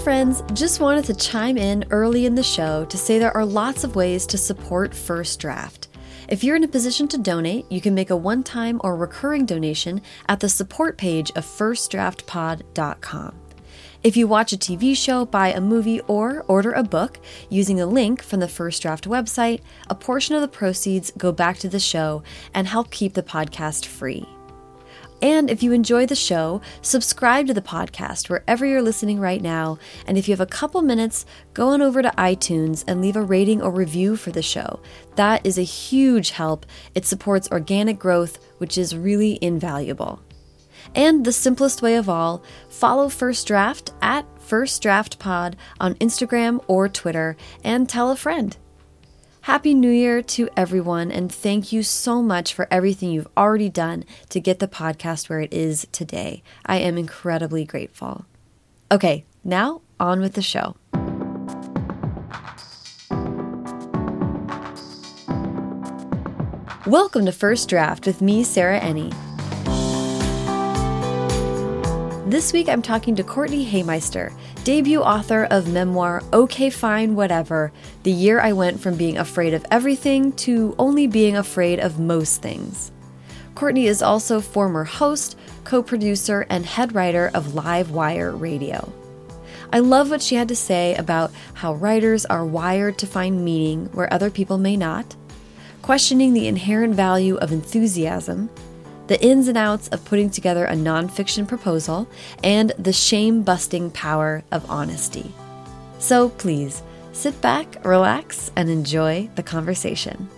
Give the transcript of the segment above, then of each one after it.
friends, just wanted to chime in early in the show to say there are lots of ways to support First Draft. If you're in a position to donate, you can make a one time or recurring donation at the support page of firstdraftpod.com. If you watch a TV show, buy a movie, or order a book using a link from the First Draft website, a portion of the proceeds go back to the show and help keep the podcast free. And if you enjoy the show, subscribe to the podcast wherever you're listening right now. And if you have a couple minutes, go on over to iTunes and leave a rating or review for the show. That is a huge help. It supports organic growth, which is really invaluable. And the simplest way of all, follow First Draft at First Draft Pod on Instagram or Twitter and tell a friend. Happy New Year to everyone, and thank you so much for everything you've already done to get the podcast where it is today. I am incredibly grateful. Okay, now on with the show. Welcome to First Draft with me, Sarah Enni. This week I'm talking to Courtenay Hameister, debut author of memoir Okay Fine Whatever The Year I Went from Being Afraid of Everything to Only Being Afraid of Most Things. Courtenay is also former host, co producer, and head writer of Live Wire Radio. I love what she had to say about how writers are wired to find meaning where other people may not, questioning the inherent value of enthusiasm, the ins and outs of putting together a nonfiction proposal, and the shame busting power of honesty. So please sit back, relax, and enjoy the conversation.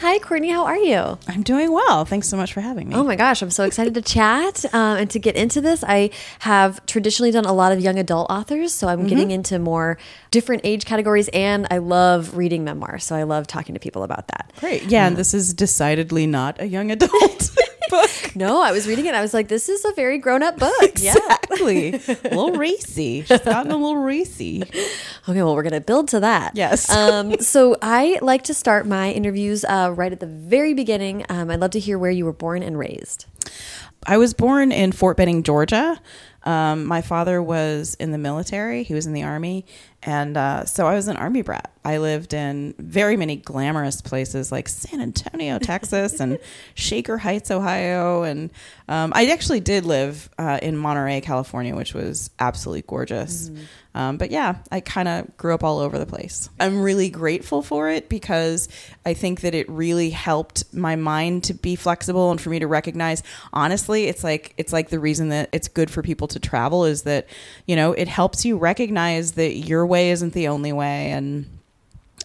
Hi, Courtenay. How are you? I'm doing well. Thanks so much for having me. Oh my gosh, I'm so excited to chat um, and to get into this. I have traditionally done a lot of young adult authors, so I'm mm -hmm. getting into more different age categories, and I love reading memoirs, so I love talking to people about that. Great. Yeah, and this is decidedly not a young adult. book. No, I was reading it. I was like, this is a very grown up book. Exactly. Yeah. a little racy. She's gotten a little racy. Okay, well, we're going to build to that. Yes. Um, so I like to start my interviews uh, right at the very beginning. Um, I'd love to hear where you were born and raised. I was born in Fort Benning, Georgia. Um, my father was in the military, he was in the army. And uh, so I was an army brat. I lived in very many glamorous places like San Antonio, Texas, and Shaker Heights, Ohio. And um, I actually did live uh, in Monterey, California, which was absolutely gorgeous. Mm -hmm. Um, but yeah, I kind of grew up all over the place. I'm really grateful for it because I think that it really helped my mind to be flexible and for me to recognize honestly, it's like it's like the reason that it's good for people to travel is that, you know, it helps you recognize that your way isn't the only way and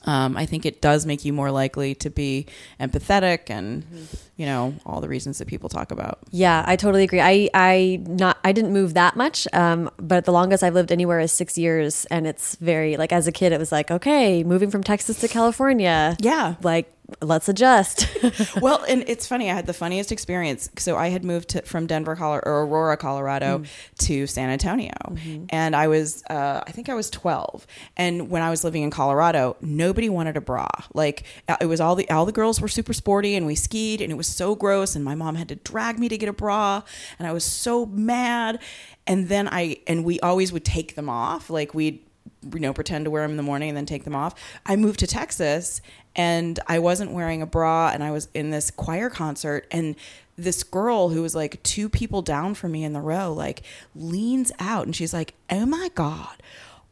um, I think it does make you more likely to be empathetic and mm-hmm. You know all the reasons that people talk about. Yeah, I totally agree. I I not I didn't move that much, um, but the longest I've lived anywhere is six years, and it's very like as a kid it was like okay, moving from Texas to California. Yeah, like let's adjust. well, and it's funny. I had the funniest experience. So I had moved to, from Denver, Colorado, or Aurora, Colorado, mm. to San Antonio, mm-hmm. and I was, uh, I think I was twelve. And when I was living in Colorado, nobody wanted a bra. Like uh, it was all the all the girls were super sporty, and we skied, and it was so gross. And my mom had to drag me to get a bra, and I was so mad. And then I and we always would take them off. Like we'd you know pretend to wear them in the morning and then take them off. I moved to Texas and I wasn't wearing a bra and I was in this choir concert and this girl who was like two people down from me in the row like leans out and she's like, "Oh my god,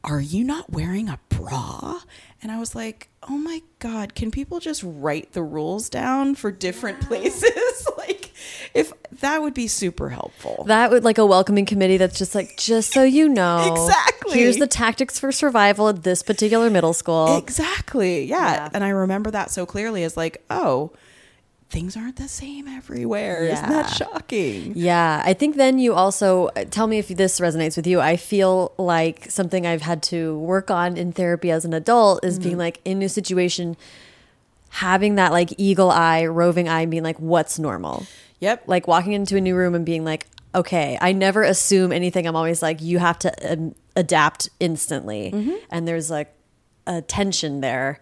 are you not wearing a bra?" And I was like, "Oh my god, can people just write the rules down for different places?" like if that would be super helpful. That would like a welcoming committee that's just like, just so you know. Exactly. Here's the tactics for survival at this particular middle school. Exactly. Yeah. yeah. And I remember that so clearly as like, oh, things aren't the same everywhere. Yeah. Isn't that shocking? Yeah. I think then you also tell me if this resonates with you. I feel like something I've had to work on in therapy as an adult is mm -hmm. being like in a situation having that like eagle eye, roving eye, being like, what's normal? Yep. Like walking into a new room and being like, okay, I never assume anything. I'm always like, you have to um, adapt instantly. Mm -hmm. And there's like a tension there.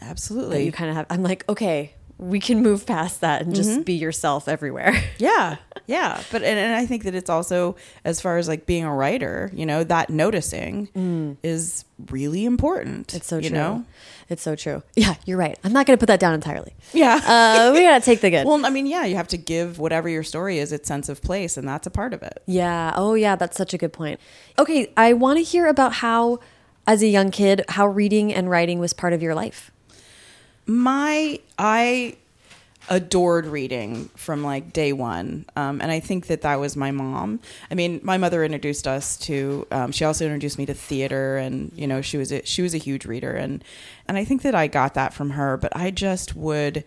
Absolutely. You kind of have, I'm like, okay, we can move past that and just Mm-hmm. be yourself everywhere. Yeah, yeah. But and, and I think that it's also as far as like being a writer, you know, that noticing is really important. Mm. It's so you true. know? It's so true. Yeah, you're right. I'm not going to put that down entirely. Yeah. Uh, we got to take the good. well, I mean, yeah, you have to give whatever your story is its sense of place, and that's a part of it. Yeah. Oh, yeah. That's such a good point. Okay. I want to hear about how, as a young kid, how reading and writing was part of your life. My i adored reading from like day one um, and i think that that was my mom. I mean my mother introduced us to um, she also introduced me to theater and you know she was a, she was a huge reader and and i think that i got that from her but i just would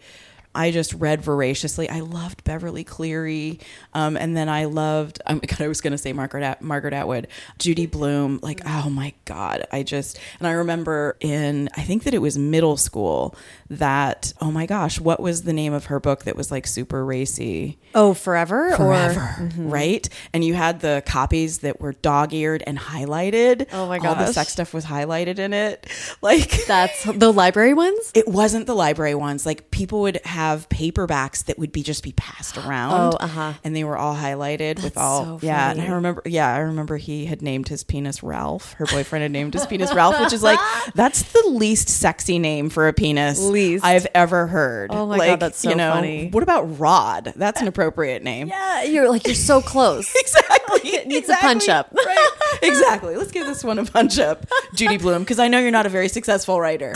I just read voraciously. I loved Beverly Cleary, um, and then I loved. My God, I was going to say Margaret At- Margaret Atwood, Judy Blume. Like, oh my God, I just and I remember in I think that it was middle school that oh my gosh, what was the name of her book that was like super racy? Oh, forever? Forever, Or, Mm-hmm. right? And you had the copies that were dog-eared and highlighted. Oh my All the sex stuff was highlighted in it. Like that's the library ones? it wasn't the library ones. Like people would have paperbacks that would be just be passed around. Oh, uh-huh. And they were all highlighted with all so yeah. And I remember yeah, I remember he had named his penis Ralph. Her boyfriend had named his penis Ralph, which is like that's the least sexy name for a penis Least. I've ever heard. Oh my like, God, that's so you know, funny. What about Rod? That's an appropriate name. Yeah. You're like, you're so close. Exactly. It needs a punch up. right. Exactly. Let's give this one a punch up, Judy Blume, because I know you're not a very successful writer.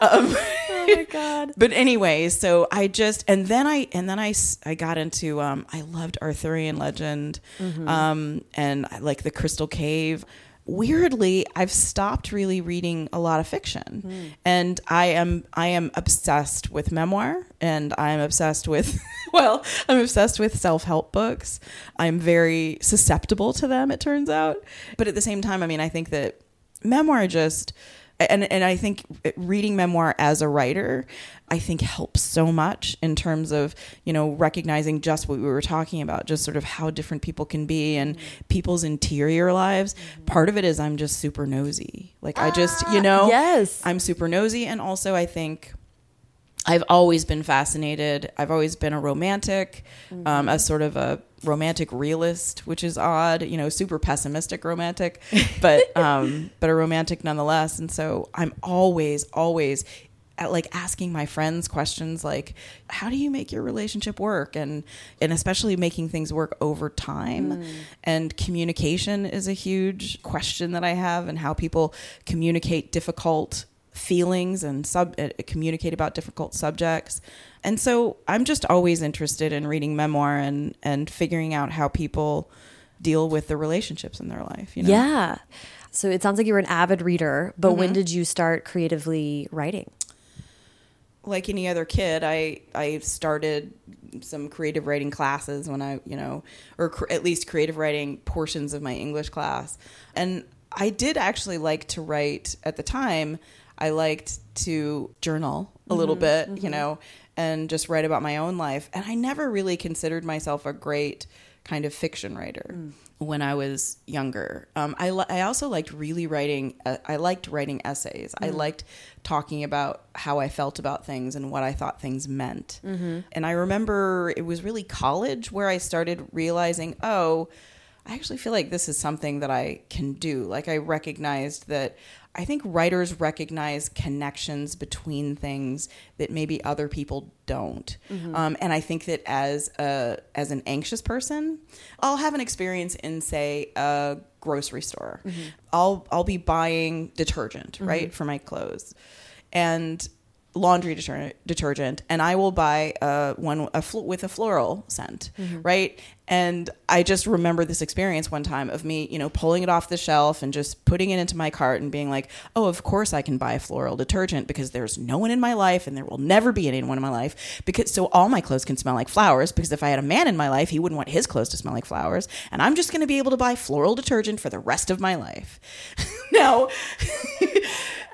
Um, oh my God. but anyway, so I just and then I and then I I got into um I loved Arthurian legend, Mm-hmm. um and I like the Crystal Cave. Weirdly, I've stopped really reading a lot of fiction, Hmm. and I am I am obsessed with memoir, and I'm obsessed with well, I'm obsessed with self help books. I'm very susceptible to them. It turns out, but at the same time, I mean, I think that memoir just and and I think reading memoir as a writer, I think helps so much in terms of you know recognizing just what we were talking about, just sort of how different people can be and mm-hmm. people's interior lives. Mm-hmm. Part of it is I'm just super nosy, like I just you ah, know yes. I'm super nosy, and also I think. I've always been fascinated. I've always been a romantic, um, mm-hmm. as sort of a romantic realist, which is odd. You know, super pessimistic romantic, but um, but a romantic nonetheless. And so I'm always, always at like asking my friends questions like, "How do you make your relationship work?" and and especially making things work over time. And communication is a huge question that I have, and how people communicate difficult feelings and sub uh, communicate about difficult subjects. And so I'm just always interested in reading memoir and and figuring out how people deal with the relationships in their life, you know. Yeah. So it sounds like you were an avid reader, but Mm-hmm. when did you start creatively writing? like any other kid, I I started some creative writing classes when I, you know, or cr- at least creative writing portions of my English class. And I did actually like to write at the time. I liked to journal a little mm-hmm, bit, you mm-hmm. know, and just write about my own life. And I never really considered myself a great kind of fiction writer mm. when I was younger. Um, I, li- I also liked really writing, uh, I liked writing essays. I mm. liked talking about how I felt about things and what I thought things meant. Mm-hmm. And I remember it was really college where I started realizing, oh, I actually feel like this is something that I can do. Like I recognized that I think writers recognize connections between things that maybe other people don't. Mm-hmm. Um, and I think that as a as an anxious person, I'll have an experience in say a grocery store. Mm-hmm. I'll I'll be buying detergent mm-hmm. right for my clothes, and laundry detergent, detergent and I will buy uh, one a fl- with a floral scent, right? And I just remember this experience one time of me, you know, pulling it off the shelf and just putting it into my cart and being like, "Oh, of course I can buy floral detergent because there's no one in my life and there will never be anyone in my life because so all my clothes can smell like flowers because if I had a man in my life, he wouldn't want his clothes to smell like flowers, and I'm just going to be able to buy floral detergent for the rest of my life." now,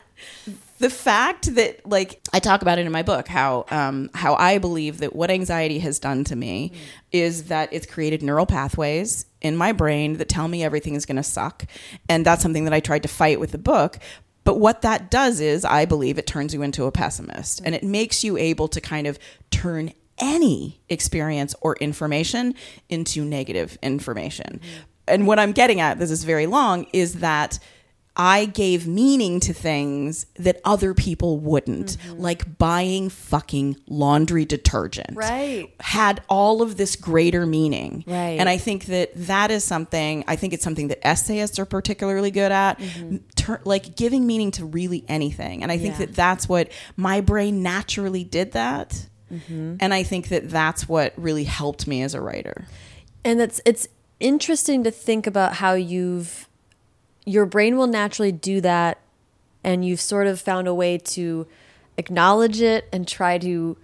the fact that like I talk about it in my book how um, how I believe that what anxiety has done to me is that it's created neural pathways in my brain that tell me everything is going to suck, and that's something that I tried to fight with the book. But what that does is, I believe, it turns you into a pessimist and it makes you able to kind of turn any experience or information into negative information. And what I'm getting at, this is very long, is that I gave meaning to things that other people wouldn't, mm-hmm. like buying fucking laundry detergent. Right. Had all of this greater meaning. Right. And I think that that is something, I think it's something that essayists are particularly good at, mm-hmm. Tur- like giving meaning to really anything. And I think Yeah. that that's what my brain naturally did that. Mm-hmm. And I think that that's what really helped me as a writer. And it's it's interesting to think about how you've your brain will naturally do that and you've sort of found a way to acknowledge it and try to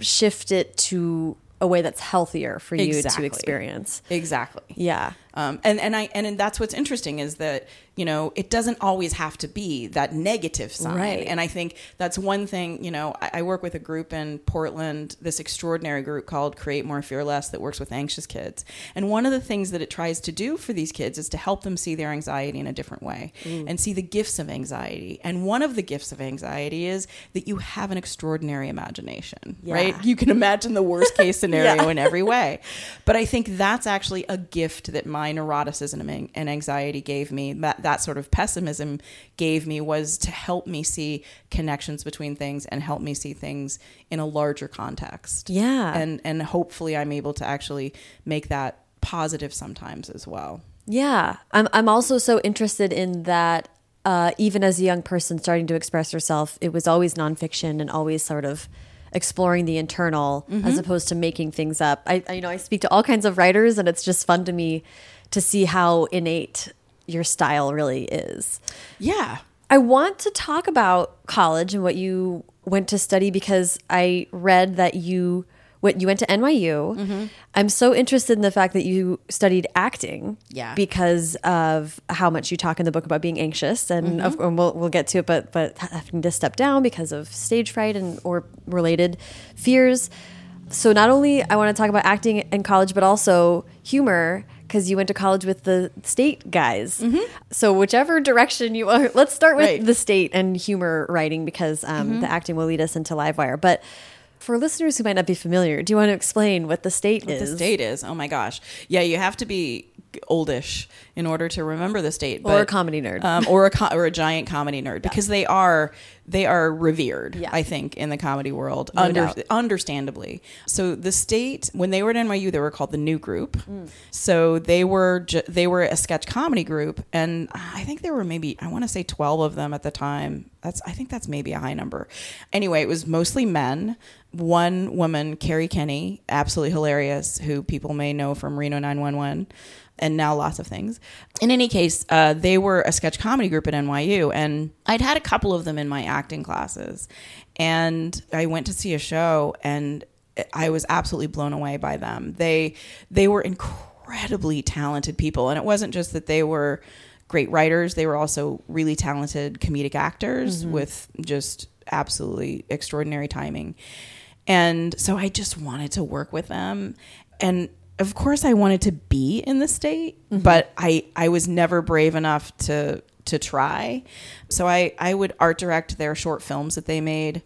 shift it to a way that's healthier for you Exactly. to experience. Exactly. Yeah. Um, and and I and, that's what's interesting is that you know it doesn't always have to be that negative side. Right. And I think that's one thing. You know, I, I work with a group in Portland, this extraordinary group called Create More Fear Less that works with anxious kids. And one of the things that it tries to do for these kids is to help them see their anxiety in a different way and see the gifts of anxiety. And one of the gifts of anxiety is that you have an extraordinary imagination. Yeah. Right? You can imagine the worst case scenario Yeah. in every way. But I think that's actually a gift that my neuroticism and- and anxiety gave me. That that sort of pessimism gave me was to help me see connections between things and help me see things in a larger context. Yeah. And and hopefully I'm able to actually make that positive sometimes as well. Yeah, I'm. I'm also so interested in that. Uh, even as a young person starting to express herself, it was always nonfiction and always sort of exploring the internal mm-hmm. as opposed to making things up. I, I, you know, I speak to all kinds of writers, and it's just fun to me to see how innate your style really is. Yeah. I want to talk about college and what you went to study because I read that you what you went to NYU. Mm-hmm. I'm so interested in the fact that you studied acting. Yeah. Because of how much you talk in the book about being anxious, and Mm-hmm. and we'll we'll get to it, but but having to step down because of stage fright and or related fears. So not only I want to talk about acting in college, but also humor because you went to college with the state guys. So whichever direction you are, let's start with Mm-hmm. Right. Mm-hmm. the state and humor writing because um, the acting will lead us into Livewire. But for listeners who might not be familiar, do you want to explain what the state What is? the state is. Oh my gosh. Yeah, you have to be oldish in order to remember the state Or a comedy nerd. um, or a co- or a giant comedy nerd because they are they are revered Yeah. i think in the comedy world No under, understandably. So the state when they were at nyu they were called the new group. Mm. so they were ju- they were a sketch comedy group and i think there were maybe i want to say 12 of them at the time. That's i think that's maybe a high number. Anyway it was mostly men. One woman kerri kenney absolutely hilarious who people may know from reno 911 and now lots of things. In any case, uh, they were a sketch comedy group at NYU, and I'd had a couple of them in my acting classes. And I went to see a show, and I was absolutely blown away by them. They they were incredibly talented people, and it wasn't just that they were great writers; they were also really talented comedic actors with just absolutely extraordinary timing. And so I just wanted to work with them. And of course I wanted to be in the state, but I I was never brave enough to to try. So I I would art direct their short films that they made.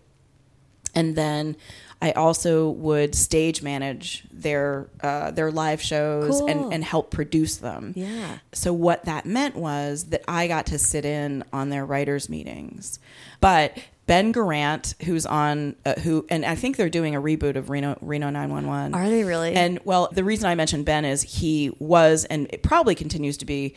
And then I also would stage manage their uh, their live shows Cool. and, and help produce them. Yeah. So what that meant was that I got to sit in on their writers meetings. But Ben Garant, who's on uh, who and I think they're doing a reboot of Reno Reno 911. Are they really? And well, the reason I mentioned Ben is he was and it probably continues to be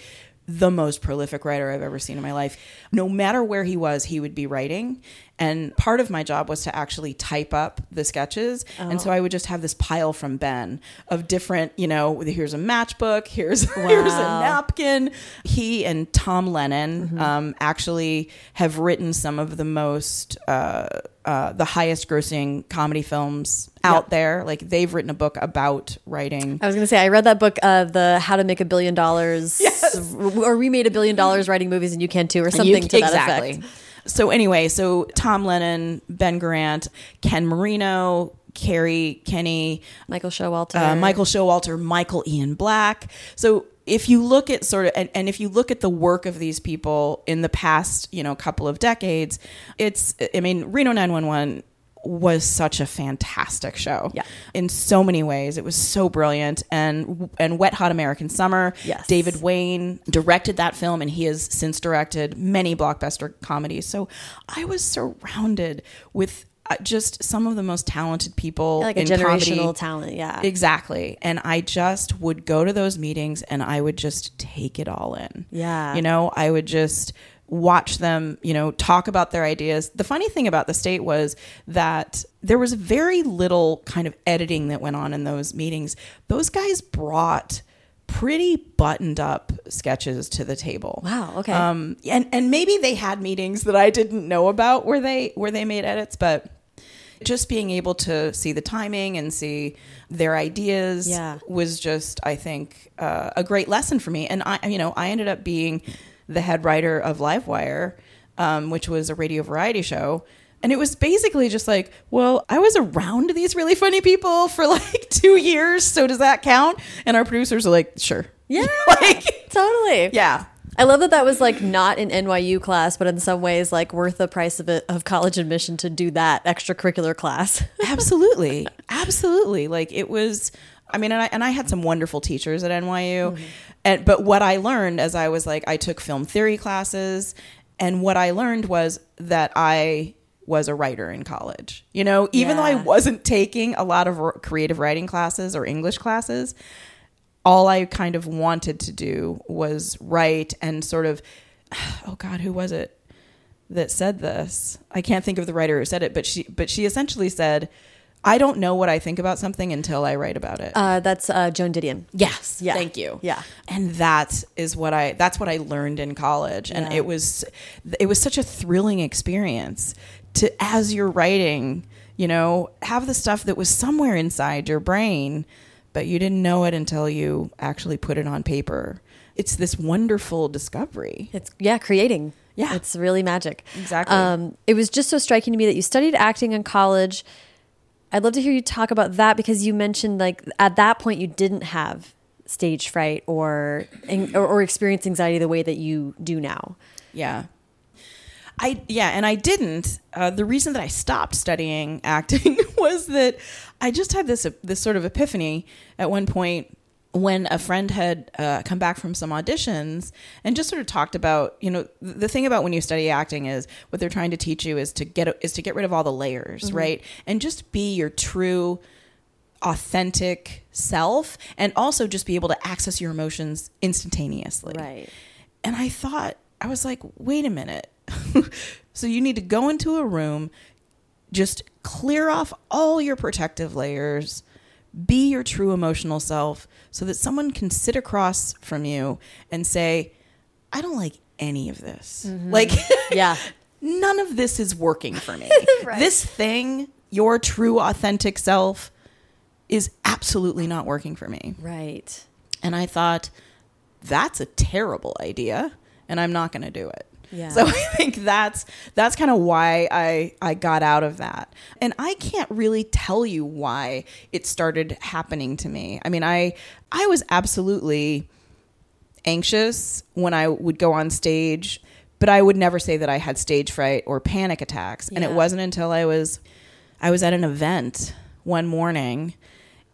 the most prolific writer I've ever seen in my life. No matter where he was, he would be writing. And part of my job was to actually type up the sketches. And so I would just have this pile from Ben of different, you know, here's a matchbook, here's here's a napkin. He and Tom Lennon um, actually have written some of the most uh, uh, the highest grossing comedy films out Yep. there. Like they've written a book about writing. I was going to say I read that book, uh, the How to Make a Billion Dollars, Yes. or we made a billion dollars writing movies and you can too, or something You- to that effect. So anyway, so Tom Lennon, Ben Garant, Ken Marino, Kerri Kenney, Michael Showalter, uh, Michael Showalter, Michael Ian Black. So if you look at sort of and, and if you look at the work of these people in the past you know couple of decades it's i mean reno 911 was such a fantastic show Yeah. in so many ways it was so brilliant and and wet hot american summer Yes. david wain directed that film and he has since directed many blockbuster comedies so i was surrounded with uh, just some of the most talented people like a in generational comedy. talent. Yeah. Exactly. And I just would go to those meetings and I would just take it all in. Yeah. You know, I would just watch them, you know, talk about their ideas. The funny thing about the state was that there was very little kind of editing that went on in those meetings. Those guys brought pretty buttoned up sketches to the table. Wow, okay. Um and and maybe they had meetings that I didn't know about where they where they made edits, but just being able to see the timing and see their ideas Yeah. was just i think uh, a great lesson for me and i you know i ended up being the head writer of livewire um, which was a radio variety show and it was basically just like well i was around these really funny people for like two years so does that count and our producers are like sure yeah. like totally. yeah I love that that was like not an NYU class, but in some ways like worth the price of it of college admission to do that extracurricular class. absolutely absolutely like it was i mean and i, and I had some wonderful teachers at nyu mm-hmm. and but what i learned as i was like i took film theory classes and what i learned was that i was a writer in college. You know even though i wasn't taking a lot of r- creative writing classes or english classes all i kind of wanted to do was write and sort of oh god who was it that said this. I can't think of the writer who said it, but she but she essentially said, "I don't know what I think about something until I write about it." Uh, that's uh, Joan Didion. yes, yeah. thank you. Yeah. and that is what I that's what I learned in college, and Yeah. it was it was such a thrilling experience to as you're writing, you know, have the stuff that was somewhere inside your brain, but you didn't know it until you actually put it on paper. It's this wonderful discovery. It's yeah, creating. Yeah. it's really magic. Exactly. Um, it was just so striking to me that you studied acting in college. I'd love to hear you talk about that because you mentioned like at that point you didn't have stage fright or or, or experience anxiety the way that you do now. Yeah. I yeah, and I didn't. Uh, the reason that I stopped studying acting was that I just had this this sort of epiphany at one point when a friend had uh, come back from some auditions and just sort of talked about you know the thing about when you study acting is what they're trying to teach you is to get is to get rid of all the layers right and just be your true authentic self and also just be able to access your emotions instantaneously Right. and I thought, I was like, wait a minute. so you need to go into a room, just clear off all your protective layers, be your true emotional self, so that someone can sit across from you and say, I don't like any of this. Mm-hmm. Like, Yeah. none of this is working for me. Right. This thing, your true authentic self, is absolutely not working for me. Right. And I thought, that's a terrible idea, and I'm not going to do it. Yeah. So I think that's that's kind of why I I got out of that. And I can't really tell you why it started happening to me. I mean, I I was absolutely anxious when I would go on stage, but I would never say that I had stage fright or panic attacks. And it wasn't until I was I was at an event one morning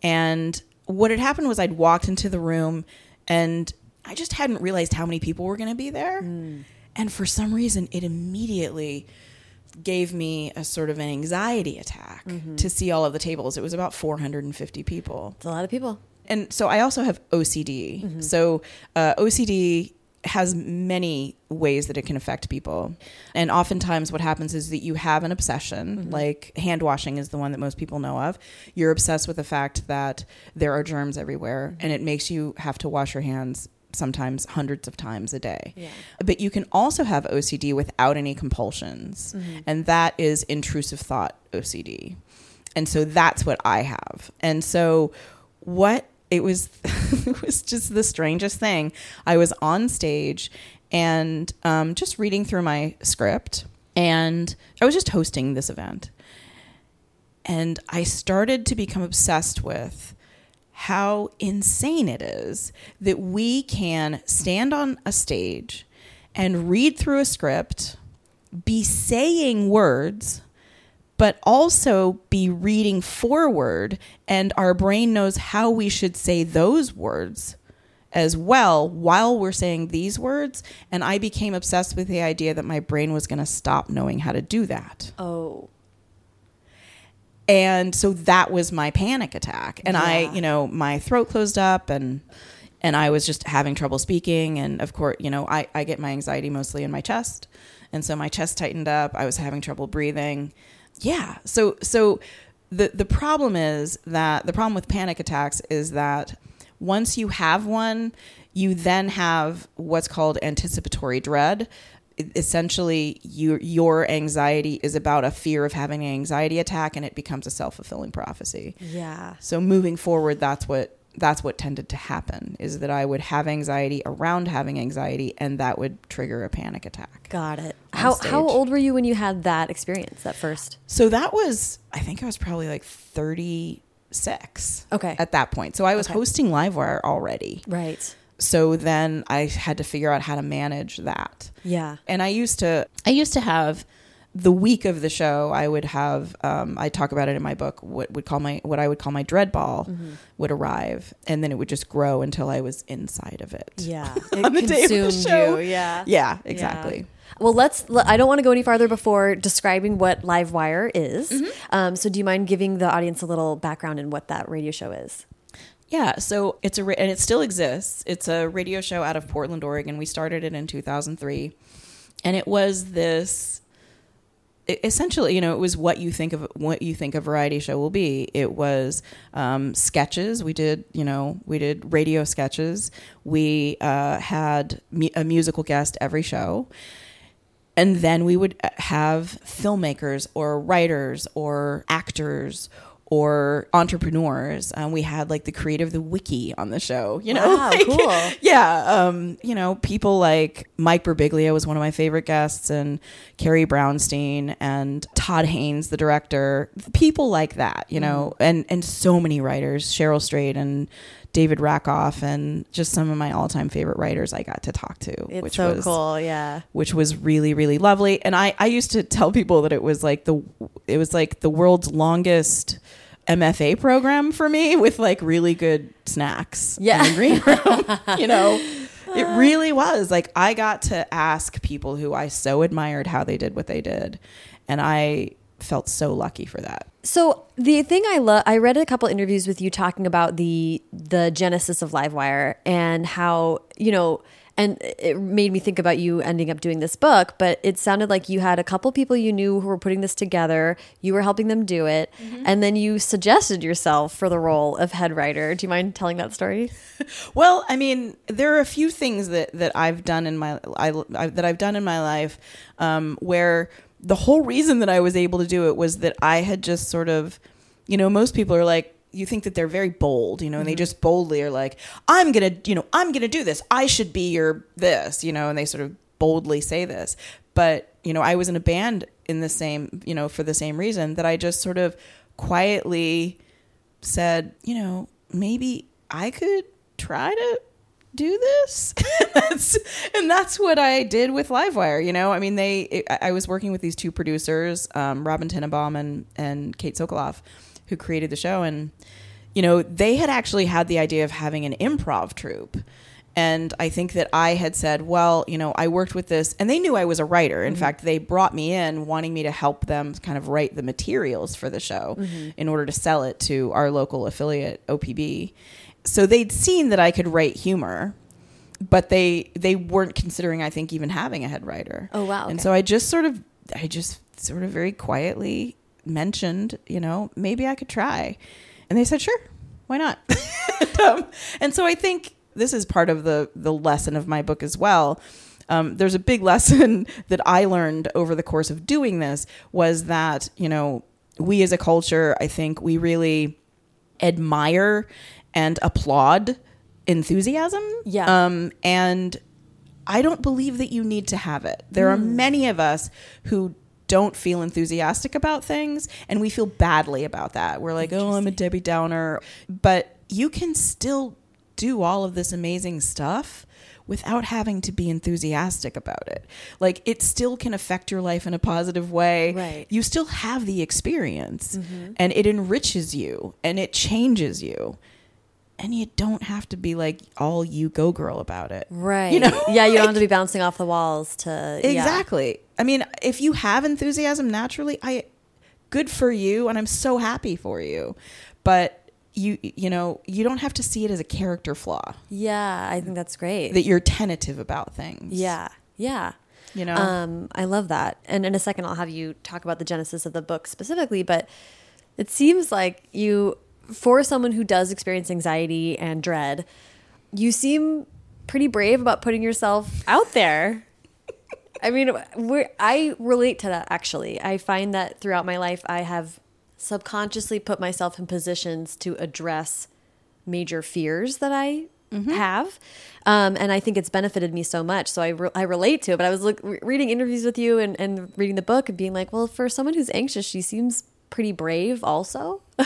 and what had happened was I'd walked into the room and I just hadn't realized how many people were going to be there. Mm. And for some reason it immediately gave me a sort of an anxiety attack mm-hmm. to see all of the tables. It was about 450 people It's a lot of people. and so I also have OCD. Mm-hmm. So uh, OCD has many ways that it can affect people. And oftentimes, what happens is that you have an obsession, mm-hmm. like hand washing is the one that most people know of. You're obsessed with the fact that there are germs everywhere, and it makes you have to wash your hands sometimes hundreds of times a day. Yeah. But you can also have OCD without any compulsions, and that is intrusive thought OCD. And so that's what I have. And so what it was it was just the strangest thing. I was on stage and um, just reading through my script, and I was just hosting this event. And I started to become obsessed with how insane it is that we can stand on a stage and read through a script, be saying words, but also be reading forward, and our brain knows how we should say those words as well while we're saying these words. And I became obsessed with the idea that my brain was going to stop knowing how to do that. Oh. And so that was my panic attack. And I, you know, my throat closed up and and I was just having trouble speaking. And of course, you know, I, I get my anxiety mostly in my chest. And so my chest tightened up. I was having trouble breathing. Yeah. So so the the problem is that the problem with panic attacks is that once you have one, you then have what's called anticipatory dread. Essentially, your your anxiety is about a fear of having an anxiety attack, and it becomes a self fulfilling prophecy. Yeah. So moving forward, that's what that's what tended to happen is that I would have anxiety around having anxiety, and that would trigger a panic attack. Got it. How stage. how old were you when you had that experience, that first? So that was, I think I was probably like 36 Okay. at that point. So I was Okay. hosting Livewire already. Right. So then I had to figure out how to manage that. Yeah. And I used to, I used to have the week of the show. I would have, um, I talk about it in my book. What would call my, what I would call my dread ball Mm-hmm. would arrive, and then it would just grow until I was inside of it. Yeah. On the day of the show. you. Yeah. Yeah, exactly. Well, let's. I don't want to go any farther before describing what Livewire is. Mm-hmm. Um, so, do you mind giving the audience a little background in what that radio show is? Yeah, so it's a and it still exists. It's a radio show out of Portland, Oregon. We started it in 2003, and it was this essentially, you know, it was what you think of what you think a variety show will be. It was um, sketches. We did, you know, we did radio sketches. We uh, had a musical guest every show. And then we would uh, have filmmakers or writers or actors or entrepreneurs. Um, we had like the creator of the wiki on the show, you know? Wow, Like, cool. Yeah. Um, you know, people like Mike Birbiglia was one of my favorite guests and Carrie Brownstein and Todd Haynes, the director, people like that, you know, Mm-hmm. and, and so many writers, Cheryl Strayed and David Rakoff and just some of my all time favorite writers I got to talk to, It's which so was cool. Yeah. which was really really lovely and i i used to tell people that it was like the it was like the world's longest mfa program for me with like really good snacks Yeah. in the green room you know? Uh. It really was. Like i got to ask people who i so admired how they did what they did and i felt so lucky for that. So the thing I love, I read a couple interviews with you talking about the the genesis of Livewire and how you know, and it made me think about you ending up doing this book. But it sounded like you had a couple people you knew who were putting this together. You were helping them do it, and then you suggested yourself for the role of head writer. Do you mind telling that story? Well, I mean, there are a few things that that I've done in my I, I, that I've done in my life um, where the whole reason that I was able to do it was that I had just sort of, you know, most people are like. You think that they're very bold, you know, and they just boldly are like, "I'm gonna, you know, I'm gonna do this. I should be your this," you know, and they sort of boldly say this. But you know, I was in a band in the same, you know, for the same reason that I just sort of quietly said, you know, maybe I could try to do this. that's, and that's what I did with Livewire. You know, I mean, they, it, I I was working with these two producers, um, Robin Tenenbaum and, and Kate Sokoloff, who created the show. And, you know, they had actually had the idea of having an improv troupe. And I think that I had said, well, you know, I worked with this, and they knew I was a writer. In mm-hmm. fact, they brought me in wanting me to help them kind of write the materials for the show mm-hmm. in order to sell it to our local affiliate, OPB. So they'd seen that I could write humor, but they they weren't considering, I think, even having a head writer. Oh, wow, And so I just sort of, I just sort of very quietly mentioned, you know, maybe I could try, and they said, sure, why not? and, um, and so I think this is part of the the lesson of my book as well. Um, there's a big lesson that I learned over the course of doing this was that you know we as a culture, I think we really admire and applaud enthusiasm. Yeah. Um, and I don't believe that you need to have it. There are many of us who don't feel enthusiastic about things and we feel badly about that. We're like, "Oh, I'm a Debbie Downer." But you can still do all of this amazing stuff without having to be enthusiastic about it. Like it still can affect your life in a positive way. Right. You still have the experience mm-hmm. and it enriches you and it changes you. And you don't have to be like all you go girl about it. Right. You know? yeah, you don't have to be bouncing off the walls to yeah. Exactly. I mean, if you have enthusiasm naturally, I good for you and I'm so happy for you. But you you know, you don't have to see it as a character flaw Yeah, I think that's great. that you're tentative about things. yeah. Yeah. You know. Um, I love that. And in a second, I'll have you talk about the genesis of the book specifically. But it seems like you, for someone who does experience anxiety and dread, you seem pretty brave about putting yourself out there. I mean, I relate to that actually. I find that throughout my life, I have subconsciously put myself in positions to address major fears that I have. Um, and I think it's benefited me so much. So I, re I relate to it. But I was look, re- reading interviews with you and, and reading the book and being like, well, for someone who's anxious, she seems pretty brave also.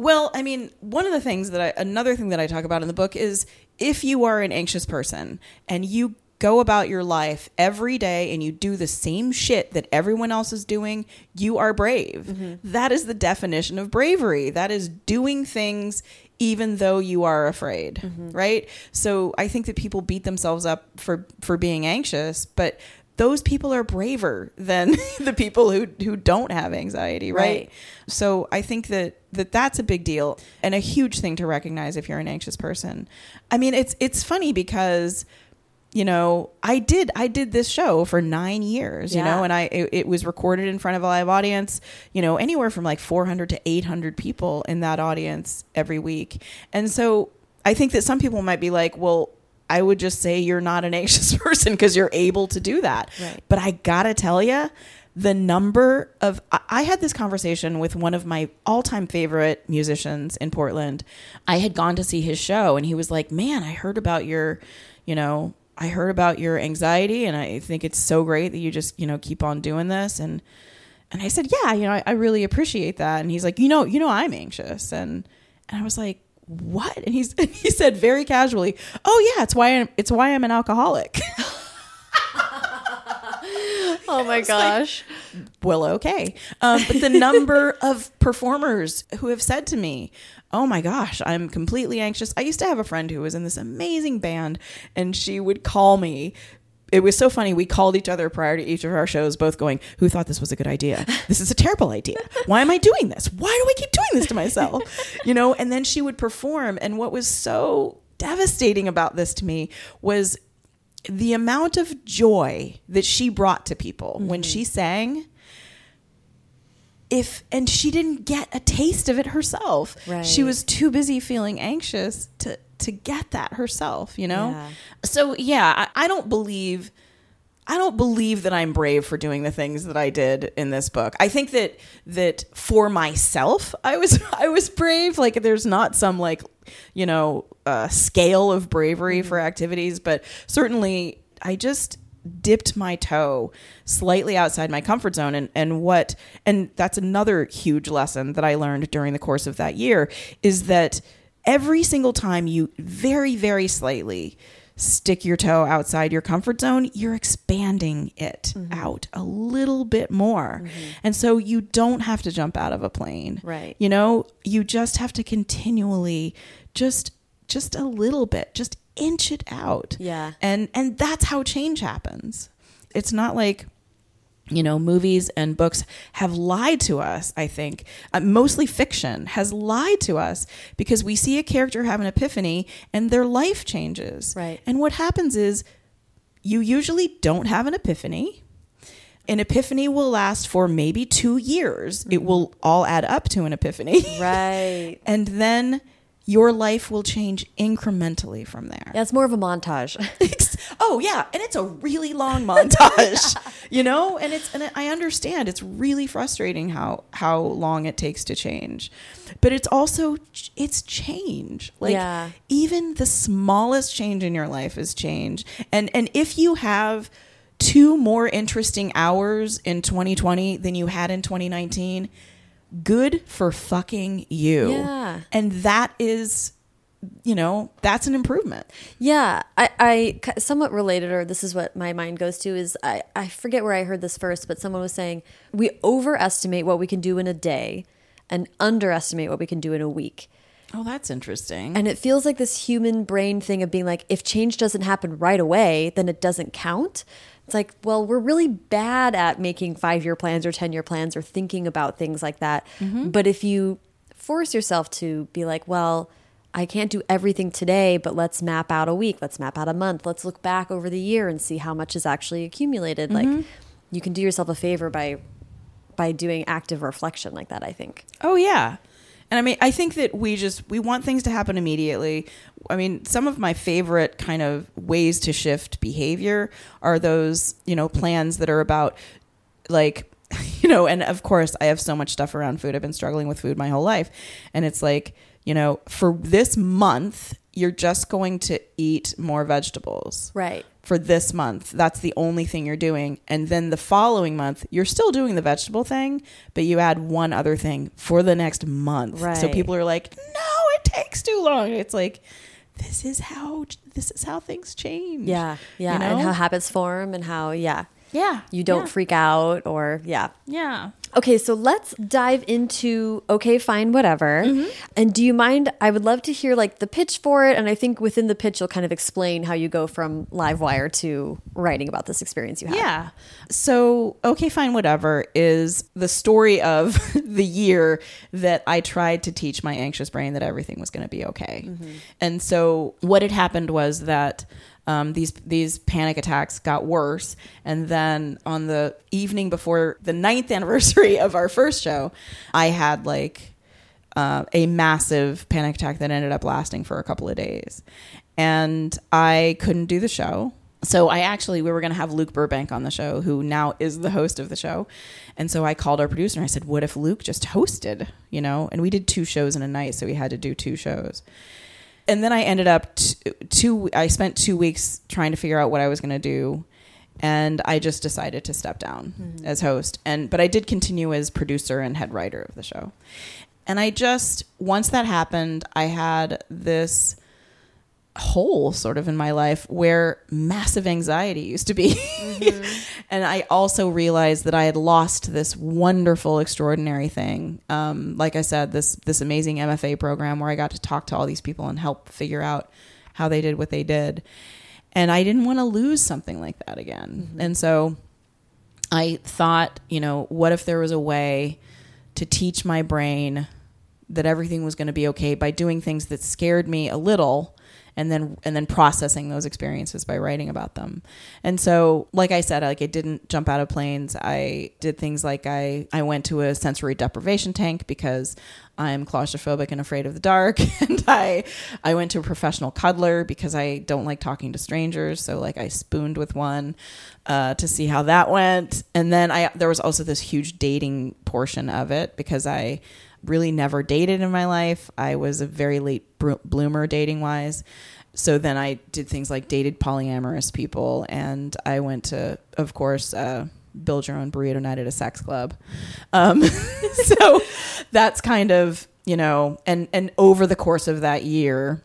Well, I mean, one of the things that I, another thing that I talk about in the book is if you are an anxious person and you go about your life every day and you do the same shit that everyone else is doing, you are brave. Mm-hmm. That is the definition of bravery. That is doing things even though you are afraid, mm-hmm. right? So I think that people beat themselves up for for being anxious, but those people are braver than the people who who don't have anxiety, right? Right. So I think that that that's a big deal and a huge thing to recognize if you're an anxious person. I mean, it's it's funny because you know, I did I did this show for 9 years, you Yeah. know, and I it, it was recorded in front of a live audience, you know, anywhere from like 400 to 800 people in that audience every week. And so I think that some people might be like, well, I would just say you're not an anxious person because you're able to do that. Right. But I gotta tell you, the number of I- had this conversation with one of my all-time favorite musicians in Portland. I had gone to see his show and he was like, "Man, I heard about your, you know, I heard about your anxiety and I think it's so great that you just, you know, keep on doing this and and I said, "Yeah, you know, I, I really appreciate that." And he's like, "You know, you know I'm anxious." And and I was like, "What?" And he's and he said very casually, "Oh yeah, it's why I'm it's why I'm an alcoholic." oh my gosh. well, okay. Um, but the number of performers who have said to me, Oh my gosh, I'm completely anxious. I used to have a friend who was in this amazing band, and she would call me. It was so funny. We called each other prior to each of our shows, both going, Who thought this was a good idea? This is a terrible idea. Why am I doing this? Why do I keep doing this to myself? You know, and then she would perform. And what was so devastating about this to me was the amount of joy that she brought to people when mm-hmm. she sang if and she didn't get a taste of it herself Right. she was too busy feeling anxious to to get that herself you know Yeah. so yeah I, I don't believe I don't believe that I'm brave for doing the things that I did in this book. I think that that for myself, I was I was brave. Like there's not some like you know uh, scale of bravery for activities, but certainly I just dipped my toe slightly outside my comfort zone and and what and that's another huge lesson that I learned during the course of that year is that every single time you very very slightly stick your toe outside your comfort zone, you're expanding it mm-hmm. out a little bit more. Mm-hmm. And so you don't have to jump out of a plane. Right. You know, you just have to continually just just a little bit, just inch it out. Yeah. And and that's how change happens. It's not like you know, movies and books have lied to us, I think. Uh, mostly fiction has lied to us because we see a character have an epiphany and their life changes. Right. And what happens is you usually don't have an epiphany. An epiphany will last for maybe two years. It will all add up to an epiphany. Right. and then your life will change incrementally from there. Yeah, more of a montage. oh yeah, and it's a really long montage, you know. And it's and I understand it's really frustrating how how long it takes to change, but it's also it's change. Like Yeah. even the smallest change in your life is change. And and if you have two more interesting hours in 2020 than you had in 2019, good for fucking you. Yeah. And that is, you know, that's an improvement. Yeah, I somewhat related, or this is what my mind goes to is I, I forget where I heard this first, but someone was saying we overestimate what we can do in a day and underestimate what we can do in a week. Oh, that's interesting. And it feels like this human brain thing of being like, if change doesn't happen right away, then it doesn't count. It's like, well, we're really bad at making five year plans or 10 year plans or thinking about things like that. Mm-hmm. But if you force yourself to be like, well, I can't do everything today, but let's map out a week, let's map out a month, let's look back over the year and see how much is actually accumulated. Like, mm-hmm. you can do yourself a favor by by doing active reflection like that, I think. Oh yeah. And I mean, I think that we just we want things to happen immediately. I mean, some of my favorite kind of ways to shift behavior are those, you know, plans that are about like you know, and of course, I have so much stuff around food. I've been struggling with food my whole life. And it's like, you know, for this month, you're just going to eat more vegetables Right. for this month. That's the only thing you're doing. And then the following month, you're still doing the vegetable thing, but you add one other thing for the next month. Right. So people are like, "No, it takes too long." It's like this is how this is how things change. Yeah. Yeah. You know? And how habits form and how, yeah. Yeah. You don't Yeah. freak out or, yeah. Yeah. Okay, so let's dive into okay, fine, whatever. Mm-hmm. And do you mind? I would love to hear like the pitch for it, and I think within the pitch, you'll kind of explain how you go from Live Wire to writing about this experience you had. Yeah. So, okay, fine, whatever is the story of the year that I tried to teach my anxious brain that everything was going to be okay. And so, what had happened was that um, these these panic attacks got worse, and then on the evening before the ninth anniversary of our first show, I had like uh, a massive panic attack that ended up lasting for a couple of days. And I couldn't do the show. So I actually, we were going to have Luke Burbank on the show, who now is the host of the show. And so I called our producer and I said, What if Luke just hosted? You know, and we did two shows in a night. So we had to do two shows. And then I ended up t- two, I spent two weeks trying to figure out what I was going to do and I just decided to step down mm-hmm. as host. And but I did continue as producer and head writer of the show. And I just once that happened, I had this hole sort of in my life where massive anxiety used to be. and I also realized that I had lost this wonderful, extraordinary thing. Um, like I said, this this amazing MFA program where I got to talk to all these people and help figure out how they did what they did. And I didn't want to lose something like that again. And so I thought, you know, what if there was a way to teach my brain that everything was going to be okay by doing things that scared me a little and then and then processing those experiences by writing about them. And so like I said like I didn't jump out of planes. I did things like I I went to a sensory deprivation tank because I'm claustrophobic and afraid of the dark and I I went to a professional cuddler because I don't like talking to strangers so like I spooned with one uh, to see how that went and then I there was also this huge dating portion of it because I really never dated in my life. I was a very late bro- bloomer dating wise. So then I did things like dated polyamorous people, and I went to, of course, uh, build your own burrito night at a sex club. Um, so that's kind of you know, and and over the course of that year,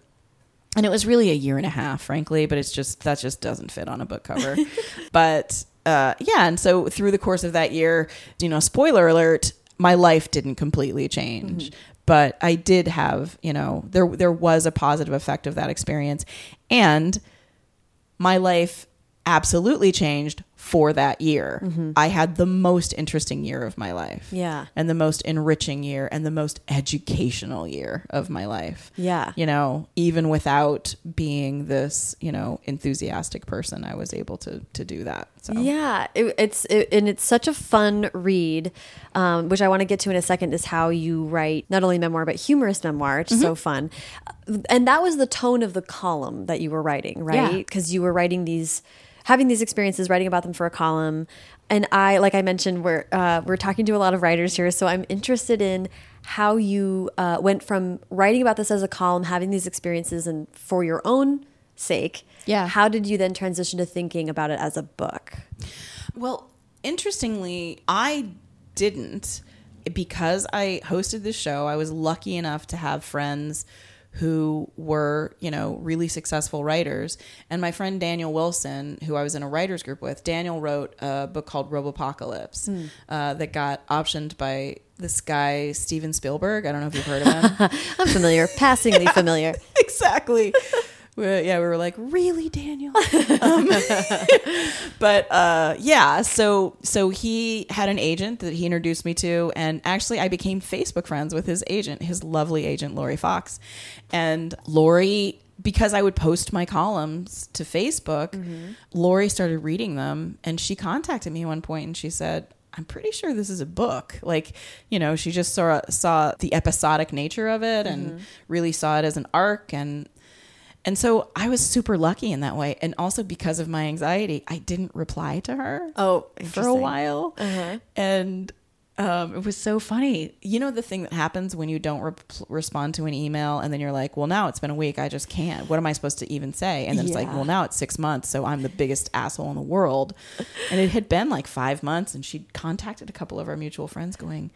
and it was really a year and a half, frankly, but it's just that just doesn't fit on a book cover. but uh, yeah, and so through the course of that year, you know, spoiler alert, my life didn't completely change. Mm-hmm. But I did have, you know, there there was a positive effect of that experience, and my life absolutely changed for that year. I had the most interesting year of my life. Yeah. And the most enriching year and the most educational year of my life. Yeah. You know, even without being this, you know, enthusiastic person, I was able to to do that. So Yeah, it, it's it, and it's such a fun read, um, which I want to get to in a second. Is how you write not only memoir but humorous memoir, which is so fun, and that was the tone of the column that you were writing, right? Yeah. Because you were writing these, having these experiences, writing about them for a column, and I, like I mentioned, we're uh, we're talking to a lot of writers here, so I'm interested in how you uh, went from writing about this as a column, having these experiences, and for your own sake, Yeah. How did you then transition to thinking about it as a book? Well, interestingly, I didn't. because I hosted this show, I was lucky enough to have friends who were, you know, really successful writers. And my friend Daniel Wilson, who I was in a writers group with, Daniel wrote a book called Robopocalypse mm. uh, that got optioned by this guy, Steven Spielberg. I don't know if you've heard of him. I'm familiar, passingly yeah, familiar. Exactly we yeah, we were like, really, Daniel? um, but uh, yeah, so so he had an agent that he introduced me to, and actually, I became Facebook friends with his agent, his lovely agent, Laurie Fox, and Laurie. Because I would post my columns to Facebook, mm-hmm. Laurie started reading them, and she contacted me one point, and she said, I'm pretty sure this is a book. Like, you know, she just saw saw the episodic nature of it and mm-hmm. really saw it as an arc and and so I was super lucky in that way. And also because of my anxiety, I didn't reply to her. Oh, for a while. Uh-huh. And um, it was so funny. You know, the thing that happens when you don't re- respond to an email and then you're like, well, now it's been a week. I just can't. What am I supposed to even say? And then yeah. it's like, well, now it's six months. So I'm the biggest asshole in the world. and it had been like five months. And she'd contacted a couple of our mutual friends going,